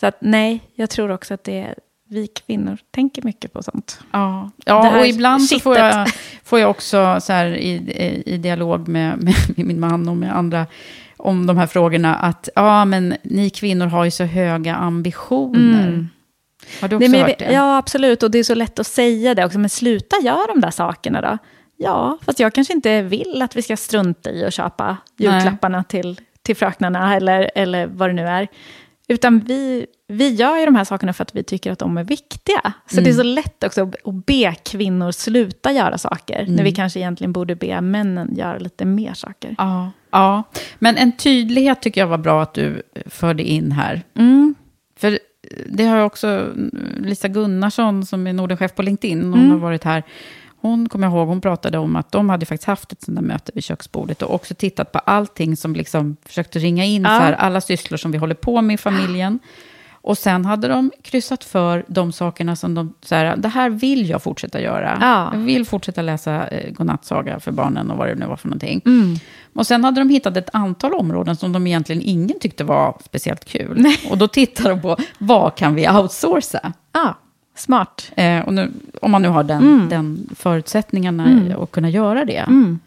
så att nej, jag tror också att det är, vi kvinnor tänker mycket på sånt. Ja, ja och ibland så får jag, får jag också så här, i, i, dialog med, med min man och med andra om de här frågorna att ja, men ni kvinnor har ju så höga ambitioner. Har du också Nej, men hört det? Ja, absolut. Och det är så lätt att säga det också. Men sluta göra de där sakerna då. Ja, fast jag kanske inte vill att vi ska strunta i att köpa julklapparna till, till fröknarna eller, eller vad det nu är. Utan vi, vi gör ju de här sakerna för att vi tycker att de är viktiga. Så det är Mm. så lätt också att att be kvinnor sluta göra saker. Mm. När vi kanske egentligen borde be männen göra lite mer saker. Ja, ja, men en tydlighet tycker jag var bra att du förde in här. Mm. För det har också, Lisa Gunnarsson som är Nordenchef på LinkedIn, hon Mm. har varit här. Hon kommer jag ihåg, hon pratade om att de hade faktiskt haft ett sånt där möte vid köksbordet och också tittat på allting som liksom försökte ringa in Ja. för alla sysslor som vi håller på med i familjen. Och sen hade de kryssat för de sakerna som de, så här, det här vill jag fortsätta göra. Ja. Jag vill fortsätta läsa eh, godnattsaga för barnen och vad det nu var för någonting. Mm. Och sen hade de hittat ett antal områden som de egentligen ingen tyckte var speciellt kul. Och då tittar de på, vad kan vi outsourca? Ja, smart. Eh, och nu, om man nu har den, Mm. den förutsättningarna Mm. att kunna göra det. Mm.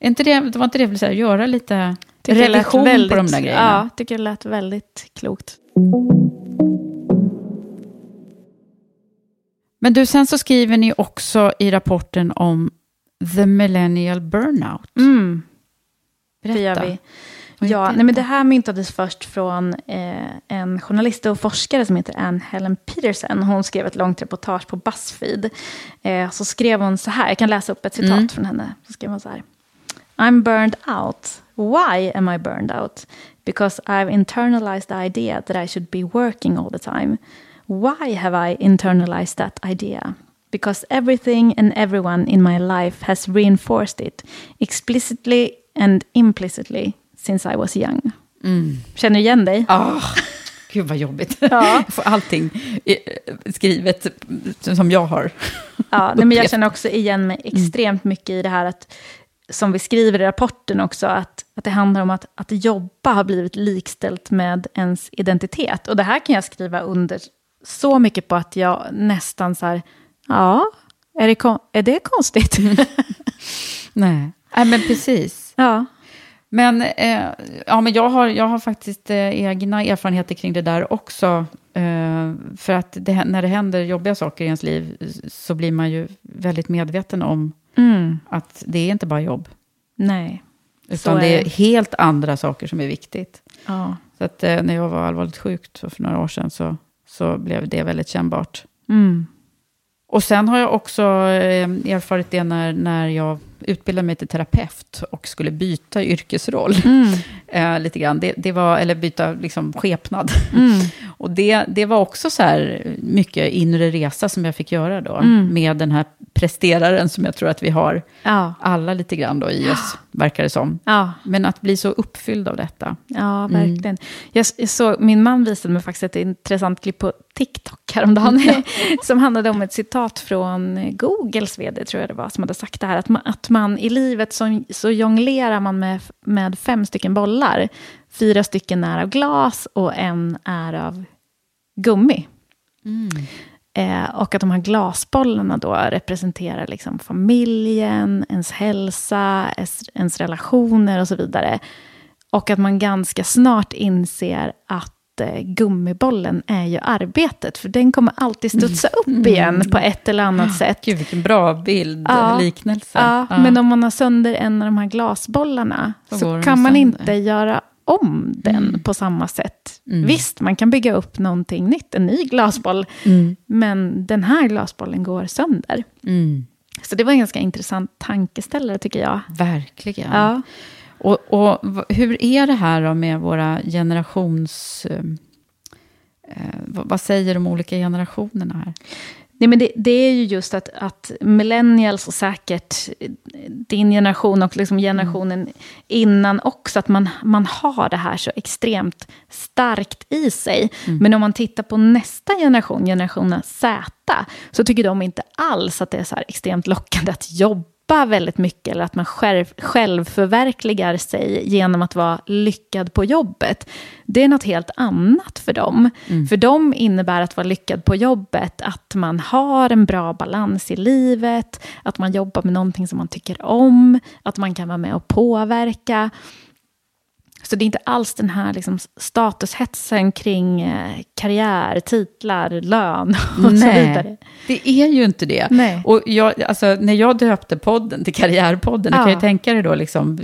Är inte det, det var inte det säga, göra lite Tycker revision väldigt, på de där grejerna? Ja, tycker det lät väldigt klokt. Men du, sen så skriver ni också i rapporten om the millennial burnout. Mm. Berätta. Det gör vi. Ja, nej, men det här myntades först från eh, en journalist och forskare som heter Anne Helen Peterson. Hon skrev ett långt reportage på Buzzfeed. Eh, så skrev hon så här, jag kan läsa upp ett citat Mm. från henne. Så skrev hon så här. I'm burned out. Why am I burned out? Because I've internalized the idea that I should be working all the time. Why have I internalized that idea? Because everything and everyone in my life has reinforced it, explicitly and implicitly, since I was young. Mm. Känner du igen dig? Ah, gud vad jobbigt. Ja. Jag får allting eh, skrivet som jag har. Ja, nej, men jag känner också igen mig extremt mycket i det här att, som vi skriver i rapporten också, att, att det handlar om att, att jobba har blivit likställt med ens identitet. Och det här kan jag skriva under så mycket på att jag nästan så här, ja, är det, är det konstigt? Nej, Nej men precis. ja. Men, eh, ja, men jag, har, jag har faktiskt eh, egna erfarenheter kring det där också. Eh, för att det, när det händer jobbiga saker i ens liv så blir man ju väldigt medveten om Mm. att det är inte bara jobb. Nej. Utan är det är helt andra saker som är viktigt. Ja. Så att eh, när jag var allvarligt sjuk för några år sedan så, så blev det väldigt kännbart. Mm. Och sen har jag också eh, erfarit det när, när jag utbildade mig till terapeut och skulle byta yrkesroll. Mm. eh, lite grann. Det, det var, eller byta liksom, skepnad. Mm. och det, det var också så här mycket inre resa som jag fick göra då. Mm. Med den här presteraren som jag tror att vi har Ja. alla lite grann då i oss, verkar det som. Ja. Men att bli så uppfylld av detta. Ja, verkligen. Jag, jag såg, min man visade mig faktiskt ett intressant klipp på TikTok häromdagen. som handlade om ett citat från Googles vd, tror jag det var, som hade sagt det här. Att man, att man i livet så, så jonglerar man med, med fem stycken bollar. Fyra stycken är av glas och en är av gummi. Eh, och att de här glasbollarna då representerar liksom familjen, ens hälsa, ens, relationer och så vidare. Och att man ganska snart inser att eh, gummibollen är ju arbetet, för den kommer alltid studsa upp Mm. igen på ett eller annat sätt. Gud, vilken bra bild, Ja. liknelse. Ja, men om man har sönder en av de här glasbollarna Så så, kan man sönder. inte göra om den Mm. på samma sätt. Visst, man kan bygga upp någonting nytt, en ny glasboll, Mm. men den här glasbollen går sönder. Mm. Så det var en ganska intressant tankeställare tycker jag. Verkligen. Ja. Och, och hur är det här då med våra generations... eh, Eh, vad säger de olika generationerna här? Nej, men det, det är ju just att, att millennials och säkert din generation och liksom generationen innan också, att man, man har det här så extremt starkt i sig. Men om man tittar på nästa generation, generationen Z, så tycker de inte alls att det är så här extremt lockande att jobba väldigt mycket, eller att man själv, själv förverkligar sig genom att vara lyckad på jobbet. Det är något helt annat för dem. För dem innebär att vara lyckad på jobbet att man har en bra balans i livet, att man jobbar med någonting som man tycker om, att man kan vara med och påverka. Så det är inte alls den här liksom statushetsen kring eh, karriär, titlar, lön och så vidare. det är ju inte det. Nej. Och jag, alltså, när jag döpte podden till Karriärpodden, Ja. kan ju tänka dig då, liksom,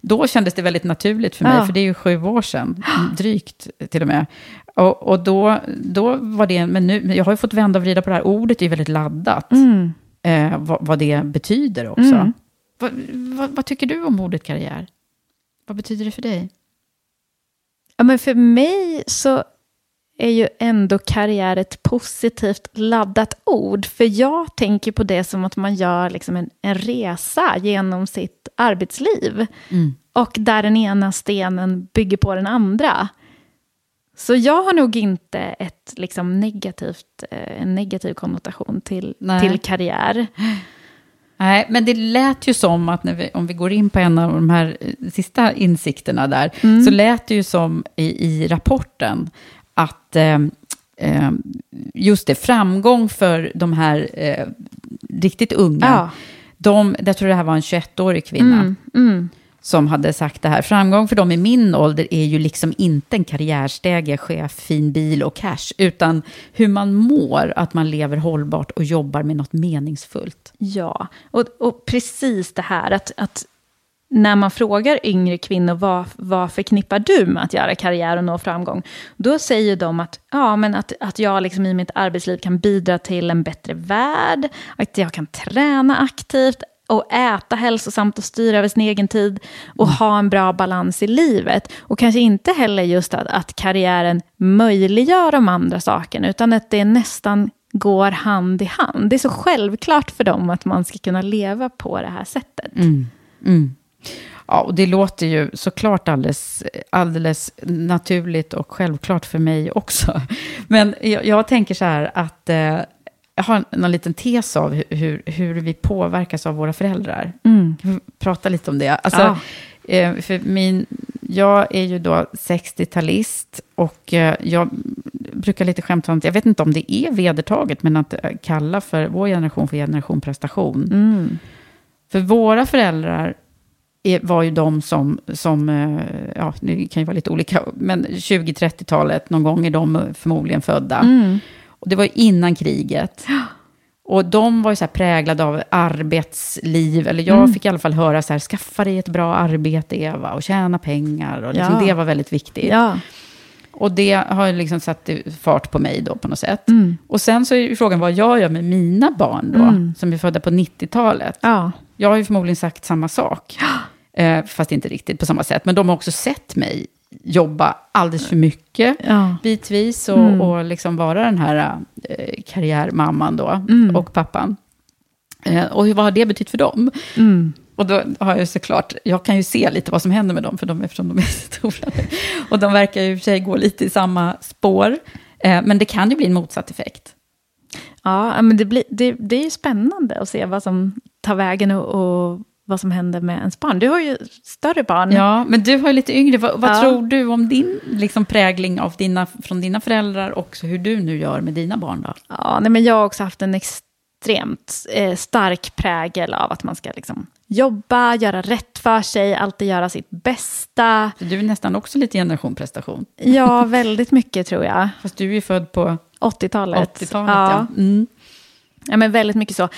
då kändes det väldigt naturligt för mig, Ja. för det är ju sju år sedan, drygt till och med. Och, och då, då var det, men nu, jag har ju fått vända och vrida på det här ordet, det är ju väldigt laddat, Mm. eh, vad, vad det betyder också. Mm. Vad, vad, vad tycker du om ordet karriär? Vad betyder det för dig? Ja, men för mig så är ju ändå karriär ett positivt laddat ord. För jag tänker på det som att man gör liksom en, en resa genom sitt arbetsliv. Och där den ena stenen bygger på den andra. Så jag har nog inte ett liksom negativt, eh, en negativ konnotation till, Nej. till karriär. Nej, men det lät ju som att vi, om vi går in på en av de här eh, sista insikterna där, så lät det ju som i, i rapporten att eh, eh, just det, framgång för de här eh, riktigt unga, Ja. de, jag tror det här var en 21-årig kvinna, Mm, mm som hade sagt det här. Framgång för dem i min ålder är ju liksom inte en karriärstege, chef, fin bil och cash, utan hur man mår, att man lever hållbart och jobbar med något meningsfullt. Ja, och, och precis det här att, att när man frågar yngre kvinnor vad, vad förknippar du med att göra karriär och nå framgång? Då säger de att, ja, men att, att jag liksom i mitt arbetsliv kan bidra till en bättre värld, att jag kan träna aktivt och äta hälsosamt och styra över sin egen tid och ha en bra balans i livet. Och kanske inte heller just att, att karriären möjliggör de andra sakerna, utan att det nästan går hand i hand. Det är så självklart för dem att man ska kunna leva på det här sättet. Mm. Ja, och det låter ju såklart alldeles, alldeles naturligt och självklart för mig också. Men jag, jag tänker så här att eh, jag har någon liten tes av hur, hur, hur vi påverkas av våra föräldrar. Vi prata lite om det? Alltså, Ja. eh, för min, jag är ju då 60-talist och eh, jag brukar lite skämtsamt, jag vet inte om det är vedertaget, men att eh, kalla för vår generation för generation prestation. Mm. För våra föräldrar var ju de som, som ja, det kan ju vara lite olika, men 20-30-talet, någon gång är de förmodligen födda. Mm. Och det var innan kriget. Och de var ju så präglade av arbetsliv, eller jag Mm. fick i alla fall höra så här, skaffa dig ett bra arbete Eva, och tjäna pengar, och liksom Ja. det var väldigt viktigt. Ja. Och det har ju liksom satt fart på mig då på något sätt. Mm. Och sen så är ju frågan vad jag gör med mina barn då, Mm. som är födda på 90-talet. Ja. Jag har ju förmodligen sagt samma sak, eh, fast inte riktigt på samma sätt. Men de har också sett mig jobba alldeles för mycket, Ja. bitvis, och, Mm. och liksom vara den här eh, karriärmamman då, Mm. och pappan. Eh, och vad har det betytt för dem? Mm. Och då har jag såklart, jag kan ju se lite vad som händer med dem, för de, eftersom de är stora. Och de verkar ju i och för sig gå lite i samma spår. Eh, men det kan ju bli en motsatt effekt. Ja, men det, blir, det, det är ju spännande att se vad som tar vägen och, och vad som händer med ens barn. Du har ju större barn. Ja, men du har ju lite yngre. Vad, vad Ja. tror du om din liksom, prägling av dina, från dina föräldrar och hur du nu gör med dina barn? Då? Ja, nej, men jag har också haft en extremt eh, stark prägel av att man ska liksom jobba, göra rätt för sig, alltid göra sitt bästa. Så du är nästan också lite generation prestation. Ja, väldigt mycket tror jag. Fast du är ju född på 80-talet. 80-talet. Ja. Mm. Ja, men väldigt mycket så.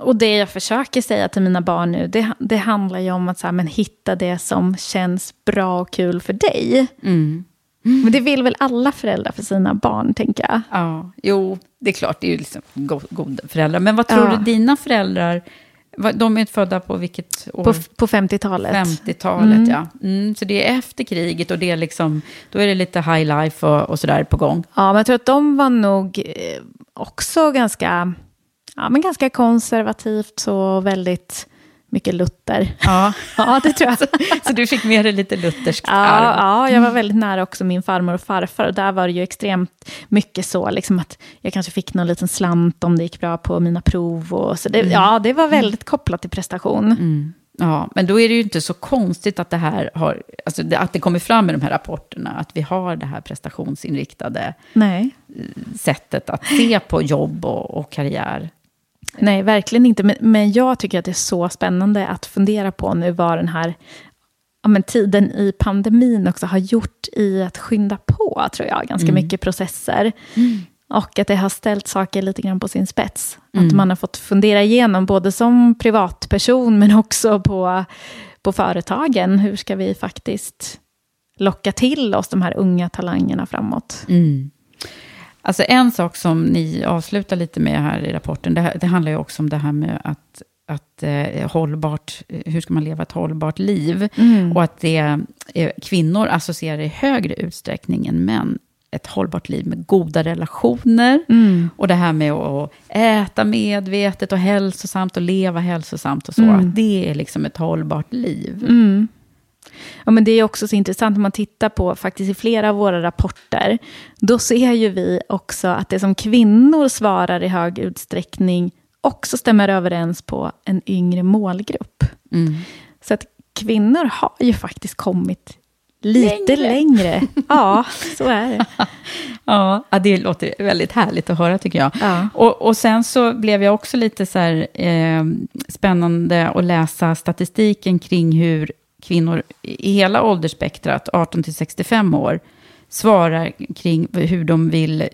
Och det jag försöker säga till mina barn nu, det, det handlar ju om att så här, men hitta det som känns bra och kul för dig. Mm. Men det vill väl alla föräldrar för sina barn, tänker jag. Ja, jo, det är klart, det är ju liksom go- goda föräldrar. Men vad tror Ja. du dina föräldrar, de är födda på vilket år? På, på 50-talet. 50-talet, Mm. ja. Mm, så det är efter kriget och det är liksom, då är det lite high life och, och sådär på gång. Ja, men jag tror att de var nog eh, också ganska, ja, men ganska konservativt och väldigt mycket Luther. Ja, Ja, det tror jag. så du fick med dig lite lutherskt Ja, arv. ja, jag var väldigt nära också min farmor och farfar. Och där var det ju extremt mycket så, liksom att jag kanske fick någon liten slant om det gick bra på mina prov. Och så det, Ja, det var väldigt kopplat till prestation. Mm. Ja, men då är det ju inte så konstigt att det här har, alltså att det kommer fram i de här rapporterna, att vi har det här prestationsinriktade Nej. sättet att se på jobb och, och karriär. Nej, verkligen inte. Men, men jag tycker att det är så spännande att fundera på nu vad den här ja, men tiden i pandemin också har gjort i att skynda på, tror jag, ganska mycket processer. Och att det har ställt saker lite grann på sin spets. Att man har fått fundera igenom, både som privatperson, men också på, på företagen. Hur ska vi faktiskt locka till oss de här unga talangerna framåt? Alltså en sak som ni avslutar lite med här i rapporten, det, här, det handlar ju också om det här med att, att eh, hållbart, hur ska man leva ett hållbart liv? Och att det, eh, kvinnor associerar i högre utsträckning än män ett hållbart liv med goda relationer. Och det här med att äta medvetet och hälsosamt och leva hälsosamt och så. Att det är liksom ett hållbart liv. Mm. Ja, men det är också så intressant om man tittar på faktiskt i flera av våra rapporter. Då ser ju vi också att det som kvinnor svarar i hög utsträckning också stämmer överens på en yngre målgrupp. Så att kvinnor har ju faktiskt kommit lite längre. Ja, så är det. Ja, ja, det låter väldigt härligt att höra tycker jag. Ja. Och, och sen så blev jag också lite så här, eh, spännande att läsa statistiken kring hur kvinnor i hela åldersspektrat, 18 till 65 år, svarar kring hur de vill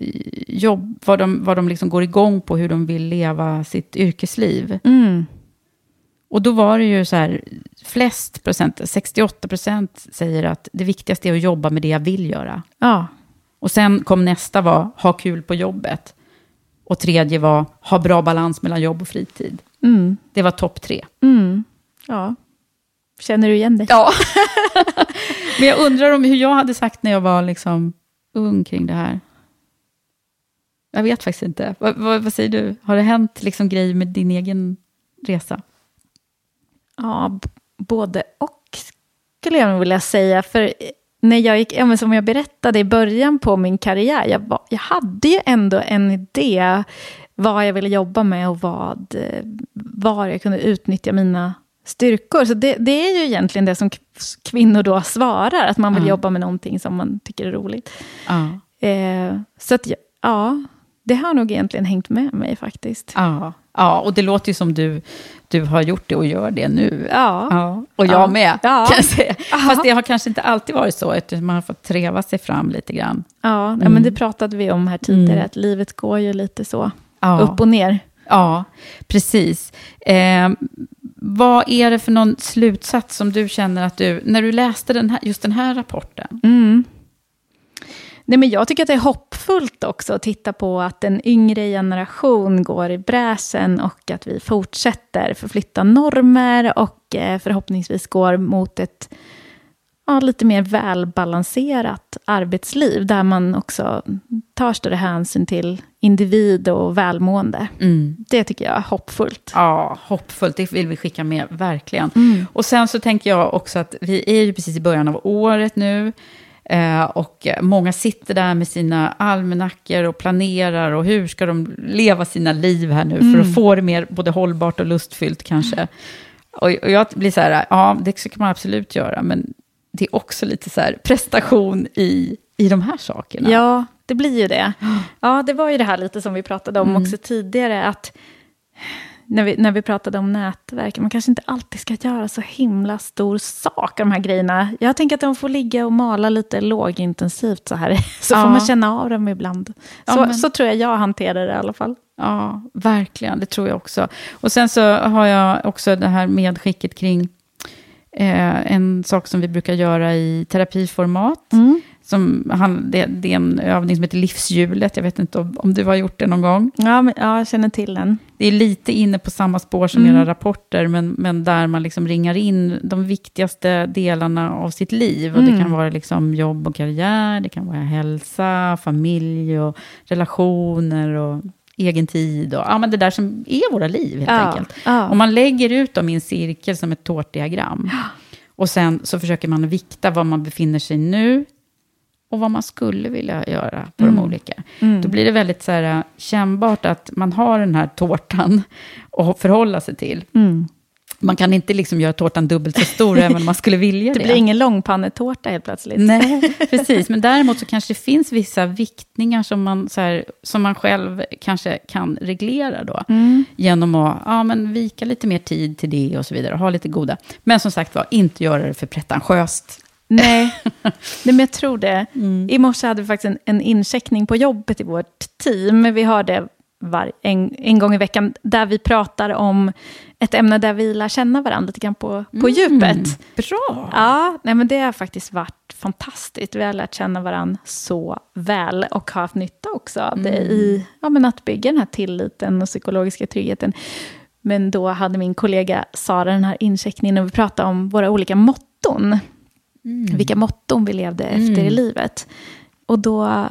jobba, vad de, vad de liksom går igång på, hur de vill leva sitt yrkesliv. Mm. Och då var det ju så här, flest procent, 68 procent säger att det viktigaste är att jobba med det jag vill göra. Ja. Och sen kom nästa var, ha kul på jobbet. Och tredje var, ha bra balans mellan jobb och fritid. Mm. Det var topp tre. Mm. ja. Känner du igen dig? Ja. Men jag undrar om hur jag hade sagt när jag var liksom ung kring det här. Jag vet faktiskt inte. Vad, vad, vad säger du? Har det hänt liksom grejer med din egen resa? Ja, både och skulle jag nog vilja säga. För när jag gick, ja, som jag berättade i början på min karriär, jag, var, jag hade ju ändå en idé vad jag ville jobba med och vad, eh, var jag kunde utnyttja mina styrkor. Så det, det är ju egentligen det som kvinnor då svarar, att man vill Ja. jobba med någonting som man tycker är roligt. Ja. Eh, så att, ja, det har nog egentligen hängt med mig faktiskt. Ja, ja och det låter ju som du, du har gjort det och gör det nu. Ja. Ja, och jag Ja. med, Ja. kan jag säga. Fast det har kanske inte alltid varit så, utan man har fått treva sig fram lite grann. Ja, ja, Mm. men det pratade vi om här tidigare, Mm. att livet går ju lite så Ja. upp och ner. Ja, precis. Eh, vad är det för någon slutsats som du känner att du, när du läste den här, just den här rapporten? Mm. Nej, men jag tycker att det är hoppfullt också att titta på att en yngre generation går i bräschen och att vi fortsätter förflytta normer och eh, förhoppningsvis går mot ett ja, lite mer välbalanserat arbetsliv där man också tar större hänsyn till individ och välmående. Det tycker jag är hoppfullt. Ja, hoppfullt. Det vill vi skicka med, verkligen. Mm. Och sen så tänker jag också att vi är ju precis i början av året nu. Eh, och många sitter där med sina almanackor och planerar och hur ska de leva sina liv här nu för Mm. att få det mer både hållbart och lustfyllt kanske. Och jag blir så här, ja, det kan man absolut göra, men det är också lite så här prestation i, i de här sakerna. Ja, det blir ju det. Ja, det var ju det här lite som vi pratade om Mm. också tidigare, att när vi, när vi pratade om nätverk, man kanske inte alltid ska göra så himla stor sak av de här grejerna. Jag tänker att de får ligga och mala lite lågintensivt så här, så Ja. får man känna av dem ibland. Ja, Så, men- så tror jag jag hanterar det i alla fall. Ja, verkligen. Det tror jag också. Och sen så har jag också det här medskicket kring eh, en sak som vi brukar göra i terapiformat. Mm. Som han, det, det är en övning som heter livshjulet. Jag vet inte om, om du har gjort det någon gång. Ja, men, ja, jag känner till den. Det är lite inne på samma spår som Mm. era rapporter, men, men där man liksom ringar in de viktigaste delarna av sitt liv. Och det Mm. kan vara liksom jobb och karriär, det kan vara hälsa, familj och relationer och egen tid. Och, ja, men det där som är våra liv helt Ja, enkelt. ja. Om man lägger ut dem i en cirkel som ett tårtdiagram. Och sen så försöker man vikta var man befinner sig nu och vad man skulle vilja göra på de olika. Då blir det väldigt så här, äh, kännbart att man har den här tårtan att förhålla sig till. Mm. Man kan inte liksom göra tårtan dubbelt så stor även om man skulle vilja det. Det blir ingen långpannetårta helt plötsligt. Nej, precis. Men däremot så kanske det finns vissa viktningar som man, så här, som man själv kanske kan reglera då. Mm. Genom att ja, men vika lite mer tid till det och så vidare. Och ha lite goda. Men som sagt var, inte göra det för pretentiöst. Nej. Nej, men jag tror det. Mm. I morse hade vi faktiskt en, en incheckning på jobbet i vårt team. Vi har det var, en, en gång i veckan, där vi pratar om ett ämne där vi lär känna varandra lite grann på, på djupet. Mm. Bra! Ja, nej, men det har faktiskt varit fantastiskt. Vi har lärt känna varandra så väl och har haft nytta också av det i ja, men att bygga den här tilliten och psykologiska tryggheten. Men då hade min kollega Sara den här incheckningen och vi pratade om våra olika motton. Vilka motton vi levde efter i livet. Och då,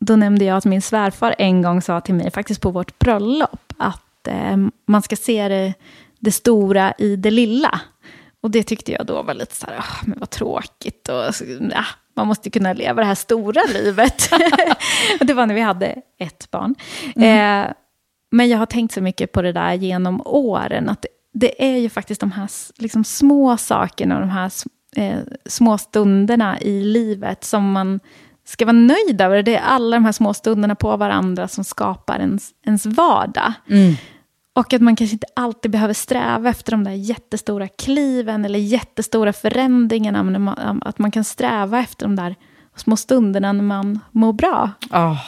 då nämnde jag att min svärfar en gång sa till mig, faktiskt på vårt bröllop, att eh, man ska se det, det stora i det lilla. Och det tyckte jag då var lite så här, "Ah, men vad tråkigt. Och, ja, man måste kunna leva det här stora livet. och det var när vi hade ett barn. Eh, men jag har tänkt så mycket på det där genom åren, att det, det är ju faktiskt de här liksom, små sakerna och de här eh, små stunderna i livet som man ska vara nöjd över. Det är alla de här små stunderna på varandra som skapar ens, ens vardag. Och att man kanske inte alltid behöver sträva efter de där jättestora kliven eller jättestora förändringarna. Men att man kan sträva efter de där små stunderna när man mår bra. Oh,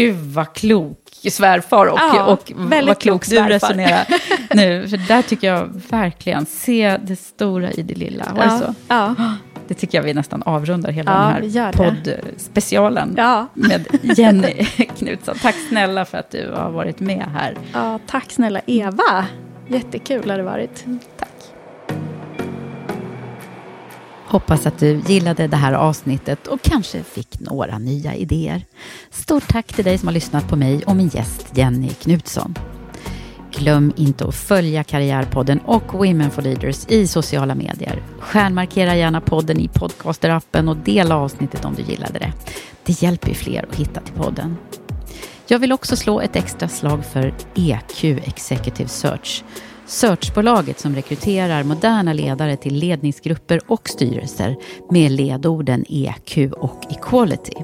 gud vad klok svärfar och, Ja, och väldigt vad klok klok du svärfar. resonerar nu. För där tycker jag verkligen, se det stora i det lilla. Var det så? Ja. Det tycker jag vi nästan avrundar hela Ja, den här poddspecialen Ja. med Jenny Knutsson. Tack snälla för att du har varit med här. ja, tack snälla Eva. Jättekul har det varit. Tack. Hoppas att du gillade det här avsnittet och kanske fick några nya idéer. Stort tack till dig som har lyssnat på mig och min gäst Jenny Knutsson. Glöm inte att följa Karriärpodden och Women for Leaders i sociala medier. Stjärnmarkera gärna podden i podcasterappen och dela avsnittet om du gillade det. Det hjälper fler att hitta till podden. Jag vill också slå ett extra slag för EQ Executive Search. Searchbolaget som rekryterar moderna ledare till ledningsgrupper och styrelser med ledorden EQ och Equality.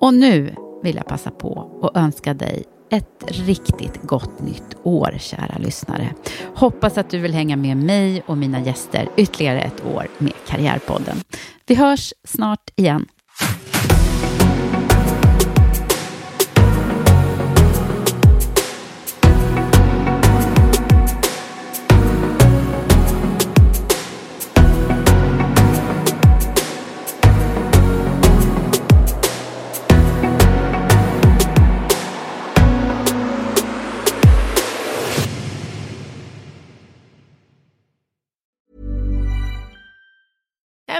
Och nu vill jag passa på att önska dig ett riktigt gott nytt år, kära lyssnare. Hoppas att du vill hänga med mig och mina gäster ytterligare ett år med Karriärpodden. Vi hörs snart igen.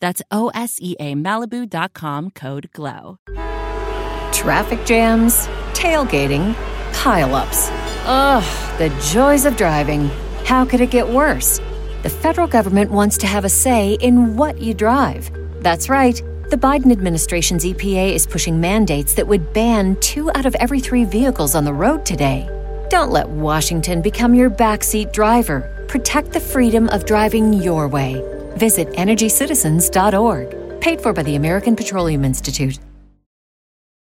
That's O S E A Malibu.com code GLOW. Traffic jams, tailgating, pileups. Ugh, the joys of driving. How could it get worse? The federal government wants to have a say in what you drive. That's right. The Biden administration's EPA is pushing mandates that would ban two out of every three vehicles on the road today. Don't let Washington become your backseat driver. Protect the freedom of driving your way. Visit EnergyCitizens.org. Paid for by the American Petroleum Institute.